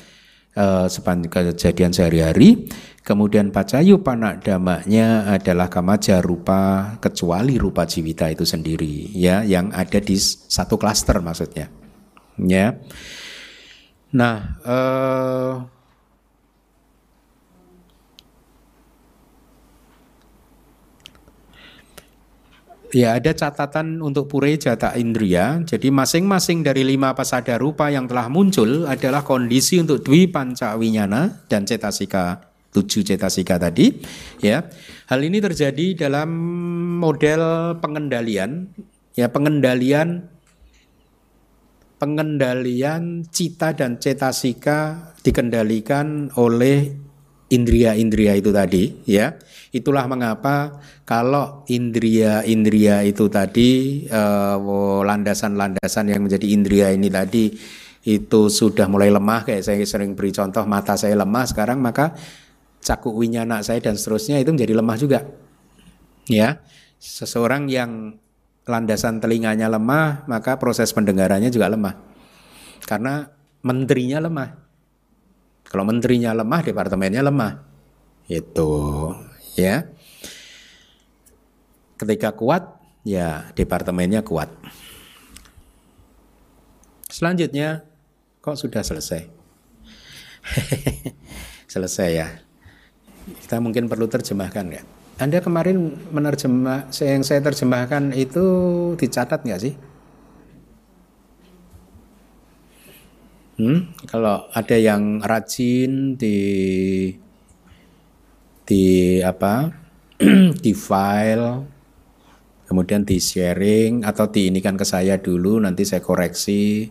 uh, sepanjang kejadian sehari-hari. Kemudian pacayu panak damaknya adalah kamaja rupa kecuali rupa jiwita itu sendiri ya yang ada di satu klaster maksudnya. Ya. Nah, uh, Ya ada catatan untuk pure jata indria. Jadi masing-masing dari lima pasada rupa yang telah muncul adalah kondisi untuk dwi panca winyana dan cetasika tujuh cetasika tadi. Ya, hal ini terjadi dalam model pengendalian. Ya pengendalian pengendalian cita dan cetasika dikendalikan oleh indria-indria itu tadi ya itulah mengapa kalau indria-indria itu tadi eh, landasan-landasan yang menjadi indria ini tadi itu sudah mulai lemah kayak saya sering beri contoh mata saya lemah sekarang maka cakuk winyana saya dan seterusnya itu menjadi lemah juga. Ya seseorang yang landasan telinganya lemah maka proses pendengarannya juga lemah. Karena menterinya lemah. Kalau menterinya lemah, departemennya lemah. Itu ya. Ketika kuat, ya departemennya kuat. Selanjutnya, kok sudah selesai? selesai ya. Kita mungkin perlu terjemahkan ya. Anda kemarin menerjemah, yang saya terjemahkan itu dicatat nggak sih? Hmm? Kalau ada yang rajin di di apa di file kemudian di sharing atau diinikan ke saya dulu nanti saya koreksi.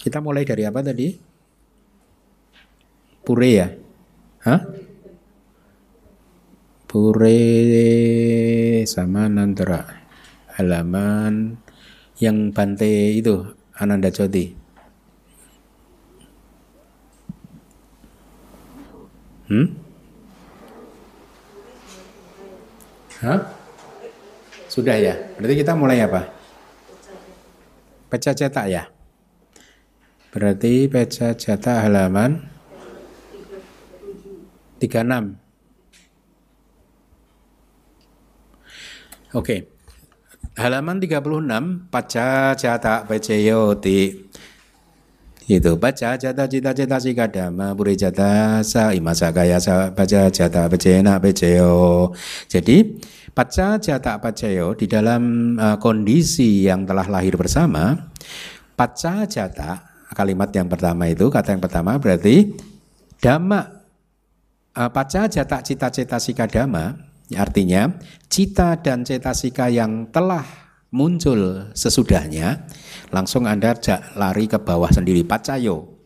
Kita mulai dari apa tadi? Pure ya? Hah? pure sama nandra. Halaman yang bante itu Ananda Jodi Hmm? Hah? Sudah ya? Berarti kita mulai apa? Pecah cetak ya? Berarti pecah cetak halaman 36. Oke. Halaman 36 Paca cetak peceyoti itu baca jata cita cita si kadama puri jata sa imasa kaya sa baca jata bacena beceo jadi baca jata baceo di dalam uh, kondisi yang telah lahir bersama baca jata kalimat yang pertama itu kata yang pertama berarti dama uh, baca jata cita-cita si kadama artinya cita dan cetasika yang telah muncul sesudahnya langsung Anda lari ke bawah sendiri. Pacayo.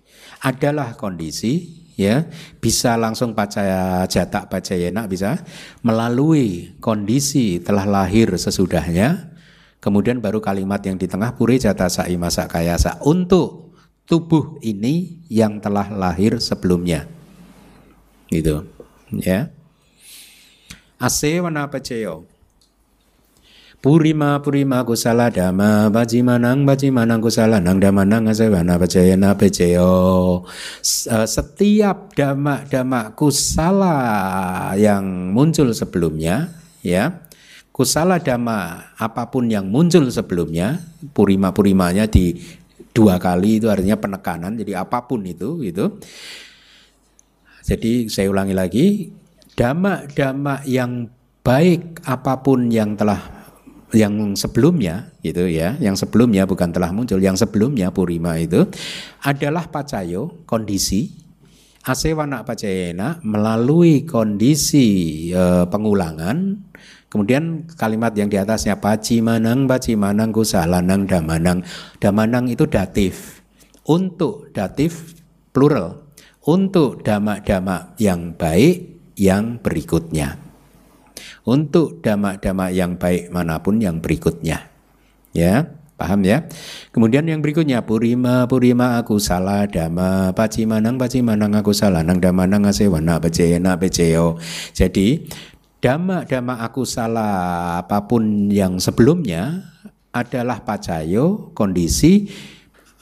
Adalah kondisi ya bisa langsung pacaya jatak pacayena bisa. Melalui kondisi telah lahir sesudahnya kemudian baru kalimat yang di tengah puri jata sai masa kayasa untuk tubuh ini yang telah lahir sebelumnya. Gitu ya. Ase wana pacayo Purima purima kusala dhamma bajimanang bajimanang kusala nang damanang asavana pacayana pacayo eh, setiap dhamma dhamma kusala yang muncul sebelumnya ya kusala dhamma apa pun yang muncul sebelumnya purima purimanya di dua kali itu artinya penekanan jadi apa pun itu gitu. Jadi saya ulangi lagi dhamma-dhamma yang baik apa pun yang telah yang sebelumnya gitu ya, yang sebelumnya bukan telah muncul, yang sebelumnya purima itu adalah pacayo kondisi asewana pacayena melalui kondisi e, pengulangan kemudian kalimat yang di atasnya paci manang paci manang kusalanang damanang damanang itu datif. Untuk datif plural. Untuk dama-dama yang baik yang berikutnya untuk dhamma-dhamma yang baik mana pun yang berikutnya. Ya, paham ya? Kemudian yang berikutnya purima purima aku salah dhamma pacimanang pacimanang aku salah nang damanang asewana beceyena beceo. Jadi dhamma-dhamma aku salah apa pun yang sebelumnya adalah pacayo kondisi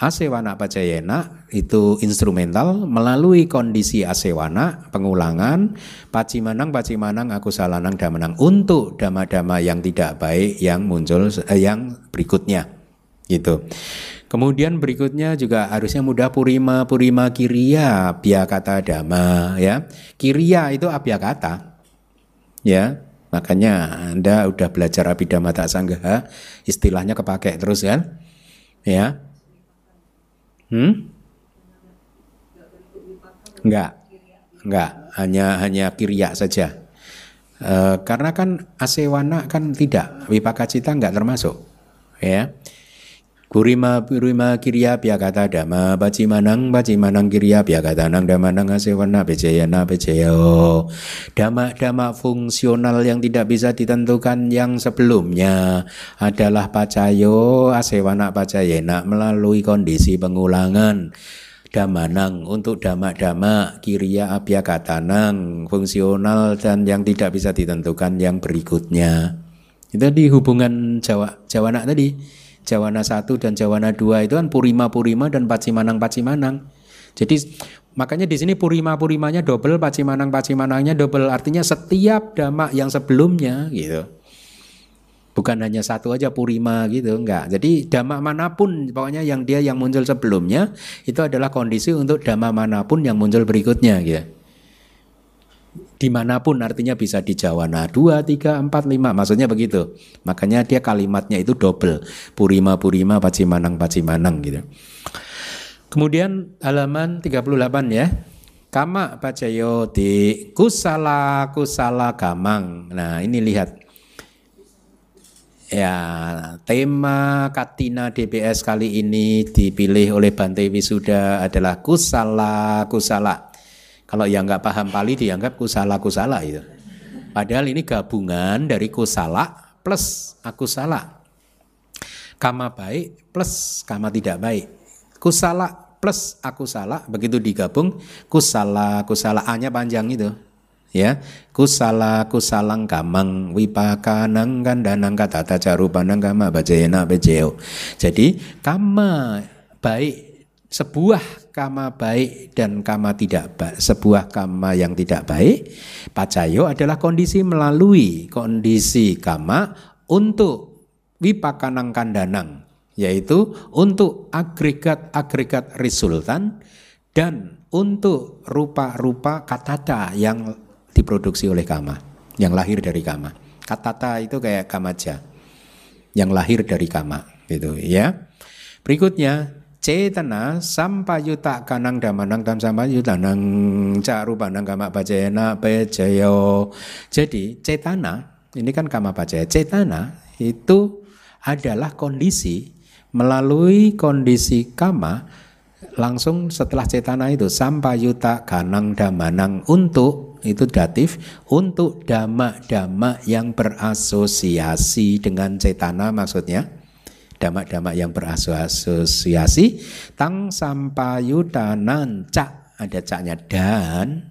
Asewana pacayena itu instrumental melalui kondisi asewana pengulangan pacimanang pacimanang aku salanang damanang untuk dama-dama yang tidak baik yang muncul eh, yang berikutnya gitu. Kemudian berikutnya juga harusnya mudah purima purima kiria kata dama ya. Kiria itu kata ya. Makanya Anda udah belajar abidama tak sanggaha istilahnya kepake terus kan? Ya Hmm? Enggak, enggak, hanya hanya kirya saja. E, karena kan asewana kan tidak, wipaka cita enggak termasuk, ya. Kurima kurima kirya kata dama baci manang baci manang kirya kata nang dama nang asewana becayana becayo dama dama fungsional yang tidak bisa ditentukan yang sebelumnya adalah pacayo asewana pacayena melalui kondisi pengulangan. Damanang untuk dama-dama kirya nang fungsional dan yang tidak bisa ditentukan yang berikutnya. Itu di hubungan Jawa Jawana tadi Jawana satu dan Jawana dua itu kan Purima Purima dan Pacimanang Pacimanang. Jadi makanya di sini Purima Purimanya double, Pacimanang Pacimanangnya double. Artinya setiap dhamma yang sebelumnya gitu. Bukan hanya satu aja Purima gitu, enggak. Jadi dhamma mana pun pokoknya yang dia yang muncul sebelumnya itu adalah kondisi untuk dhamma mana pun yang muncul berikutnya gitu di mana pun artinya bisa di Jawana 2, 3, 4, 5 maksudnya begitu. Makanya dia kalimatnya itu double. Purima purima pacimanang pacimanang gitu. Kemudian halaman 38 ya. Kama pacayo di kusala kusala gamang. Nah ini lihat. Ya tema Katina DBS kali ini dipilih oleh Bante Wisuda adalah kusala kusala kalau yang nggak paham Pali dianggap kusala-kusala itu. Padahal ini gabungan dari kusala plus aku salah. Kama baik plus kama tidak baik. Kusala plus aku salah begitu digabung kusala kusala A-nya panjang itu ya kusala kusalang kamang wipakanang kandanang katata carupanang kama bajayana bejeo jadi kama baik sebuah kama baik dan kama tidak baik, sebuah kama yang tidak baik, pacayo adalah kondisi melalui kondisi kama untuk wipakanang kandanang, yaitu untuk agregat-agregat resultan dan untuk rupa-rupa katata yang diproduksi oleh kama, yang lahir dari kama. Katata itu kayak kamaja, yang lahir dari kama, gitu ya. Berikutnya cetana sampayuta kanang damanang tam sampayuta nang carupanang kama bajayana bajayo. Jadi cetana ini kan kama bajaya. Cetana itu adalah kondisi melalui kondisi kama langsung setelah cetana itu sampayuta kanang damanang untuk itu datif untuk dama-dama yang berasosiasi dengan cetana maksudnya damak-damak yang berasosiasi. Tang sampayudanan cak. Ada caknya dan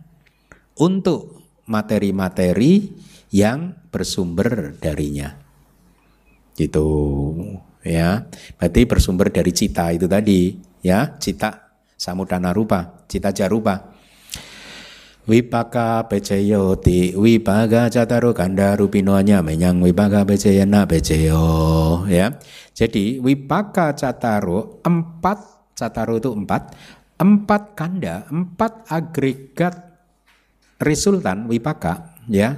untuk materi-materi yang bersumber darinya. Gitu ya. Berarti bersumber dari cita itu tadi ya. Cita samudana rupa cita jarupa Wipaka peceyo ti wipaga cataru kanda rupinonya menyang wipaka peceyana peceyo ya. Jadi wipaka cataru empat cataru itu empat empat kanda empat agregat resultan wipaka ya.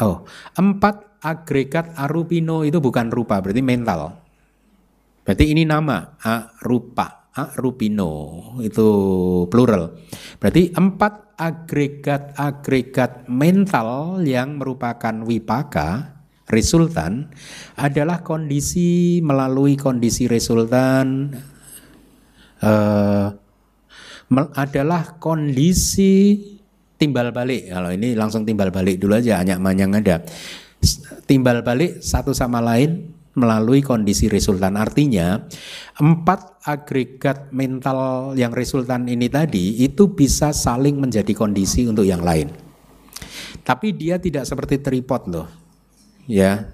Oh empat agregat arupino itu bukan rupa berarti mental. Berarti ini nama arupa Arupino itu plural. Berarti empat agregat-agregat mental yang merupakan wipaka resultan adalah kondisi melalui kondisi resultan uh, adalah kondisi timbal balik. Kalau ini langsung timbal balik dulu aja, hanya manyang ada. Timbal balik satu sama lain melalui kondisi resultan. Artinya, empat agregat mental yang resultan ini tadi itu bisa saling menjadi kondisi untuk yang lain. Tapi dia tidak seperti tripod loh. Ya,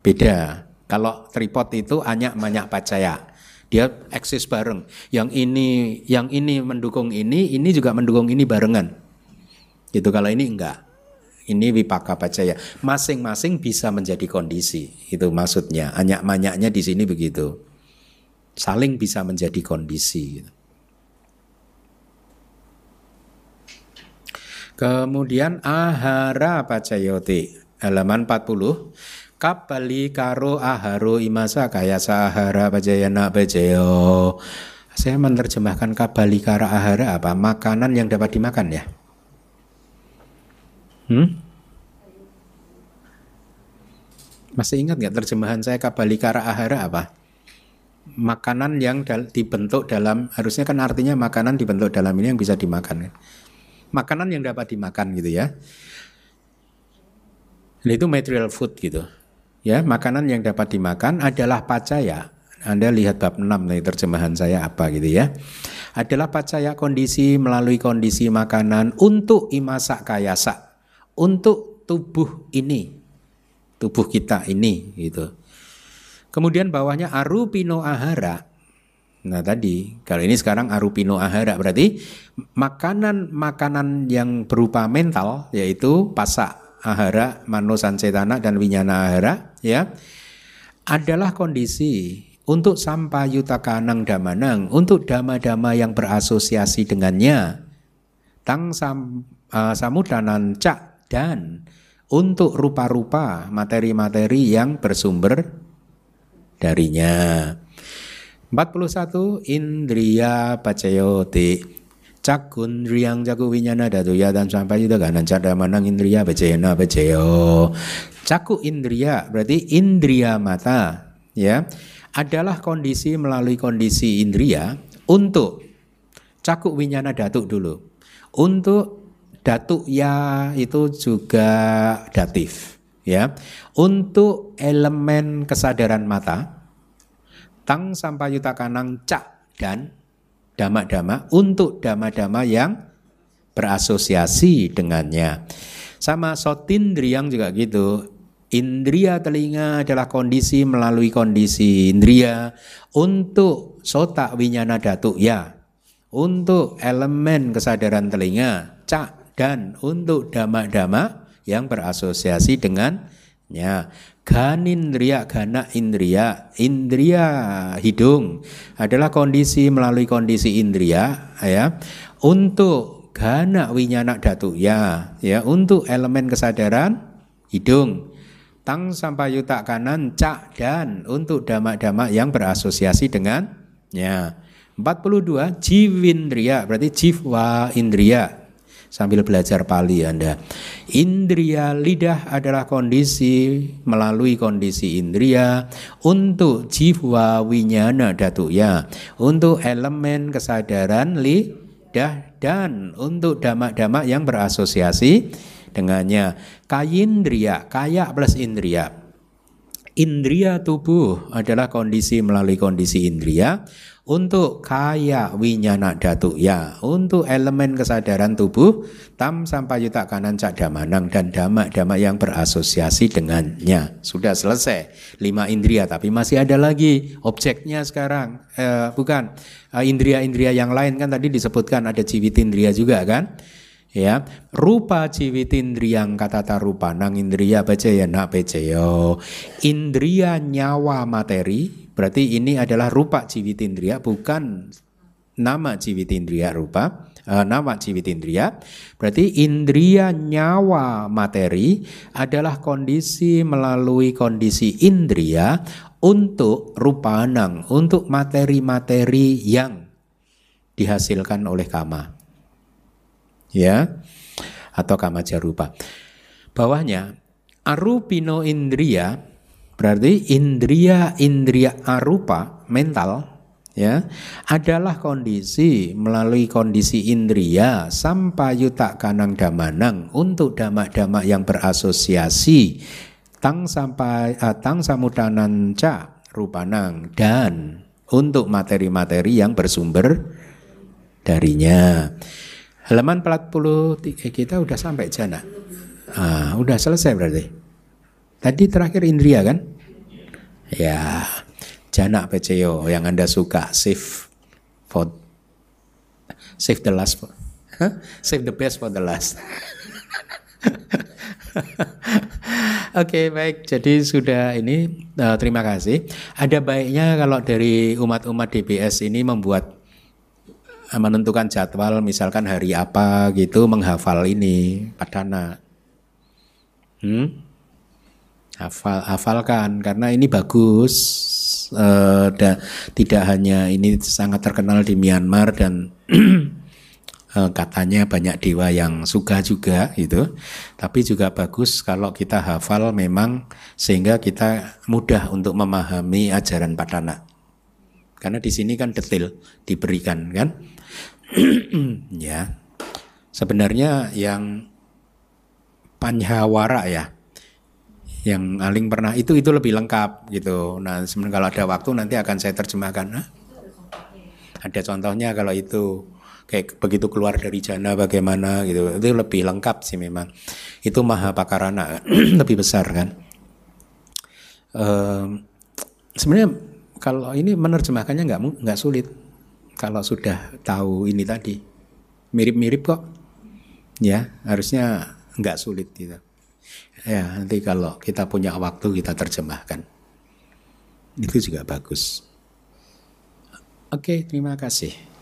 beda. Kalau tripod itu hanya banyak percaya. Dia eksis bareng. Yang ini yang ini mendukung ini, ini juga mendukung ini barengan. Gitu kalau ini enggak. Ini wipaka pacaya. Masing-masing bisa menjadi kondisi. Itu maksudnya. Anyak-manyaknya di sini begitu. Saling bisa menjadi kondisi. Kemudian ahara pacayoti halaman 40 kapali karo aharo imasa kaya sahara pajayana pajayo saya menerjemahkan kabali kara ahara apa? Makanan yang dapat dimakan ya? Hmm? masih ingat nggak terjemahan saya kabali kara ahara apa makanan yang dibentuk dalam harusnya kan artinya makanan dibentuk dalam ini yang bisa dimakan kan? makanan yang dapat dimakan gitu ya. Dan itu material food gitu. Ya, makanan yang dapat dimakan adalah pacaya. Anda lihat bab 6 nih terjemahan saya apa gitu ya. Adalah pacaya kondisi melalui kondisi makanan untuk imasak kayasa. Untuk tubuh ini. Tubuh kita ini gitu. Kemudian bawahnya arupino ahara Nah tadi, kalau ini sekarang arupino ahara berarti makanan-makanan yang berupa mental yaitu pasak ahara, mano sancetana dan winyana ahara ya adalah kondisi untuk sampai yutakanang damanang untuk dama-dama yang berasosiasi dengannya. Tang sam, uh, samudanan cak dan untuk rupa-rupa materi-materi yang bersumber darinya. 41 indriya pacayoti cakun riang jagu winyana datu ya dan sampai juga kanan cada manang indriya pacayana pacayo caku indriya berarti indriya mata ya adalah kondisi melalui kondisi indriya untuk caku winyana datuk dulu. Untuk datuk ya itu juga datif ya untuk elemen kesadaran mata tang sampai yuta kanang cak dan dama-dama untuk dama-dama yang berasosiasi dengannya. Sama sotindriyang juga gitu. Indria telinga adalah kondisi melalui kondisi indria untuk sota winyana datu ya. Untuk elemen kesadaran telinga cak dan untuk dama-dama yang berasosiasi dengannya. Ganindriya, gana indriya, indriya hidung adalah kondisi melalui kondisi indriya ya. Untuk gana winyana datu ya ya untuk elemen kesadaran hidung tang sampai yutak kanan cak dan untuk damak-damak yang berasosiasi dengannya. 42 jiwindriya berarti jiwa indriya sambil belajar Pali Anda. Indria lidah adalah kondisi melalui kondisi indria untuk jiwa winyana datu ya, untuk elemen kesadaran lidah dan untuk damak-damak yang berasosiasi dengannya. Kayindria, kaya plus indria. Indria tubuh adalah kondisi melalui kondisi indria untuk kaya winyana datu ya. Untuk elemen kesadaran tubuh tam sampai yuta kanan cak damanang dan dama-dama yang berasosiasi dengannya. Sudah selesai. Lima indria tapi masih ada lagi objeknya sekarang. Eh, bukan eh, indria-indria yang lain kan tadi disebutkan ada ciwit indria juga kan? Ya. Rupa ciwitindriyang kata rupa nang indria bacaya nak bacaya indria nyawa materi Berarti ini adalah rupa ciwitindria bukan nama ciwitindria rupa uh, nama ciwitindria berarti indria nyawa materi adalah kondisi melalui kondisi indria untuk rupanang untuk materi-materi yang dihasilkan oleh kama. Ya atau kama jarupa. Bawahnya arupino indria Berarti indria-indria arupa mental ya adalah kondisi melalui kondisi indria sampai yutak kanang damanang untuk damak-damak yang berasosiasi tang sampai uh, tang samudanan ca rupanang dan untuk materi-materi yang bersumber darinya. Halaman 43 kita udah sampai jana. Ah, udah selesai berarti. Tadi terakhir indria kan? Ya. Jana PCO yang Anda suka save for save the last huh? save the best for the last. Oke okay, baik, jadi sudah ini uh, terima kasih. Ada baiknya kalau dari umat-umat DBS ini membuat uh, menentukan jadwal, misalkan hari apa gitu, menghafal ini padana. Hmm? Hafal, hafalkan karena ini bagus. Uh, da, tidak hanya ini sangat terkenal di Myanmar dan Eh, katanya banyak dewa yang suka juga gitu. Tapi juga bagus kalau kita hafal memang sehingga kita mudah untuk memahami ajaran Padana. Karena di sini kan detail diberikan kan. ya. Sebenarnya yang Panjawara ya yang Aling pernah itu itu lebih lengkap gitu. Nah, sebenarnya kalau ada waktu nanti akan saya terjemahkan. Hah? Ada contohnya kalau itu kayak begitu keluar dari jana bagaimana gitu itu lebih lengkap sih memang itu maha pakarana lebih besar kan um, sebenarnya kalau ini menerjemahkannya nggak nggak sulit kalau sudah tahu ini tadi mirip-mirip kok ya harusnya nggak sulit gitu ya nanti kalau kita punya waktu kita terjemahkan. Itu juga bagus. Oke terima kasih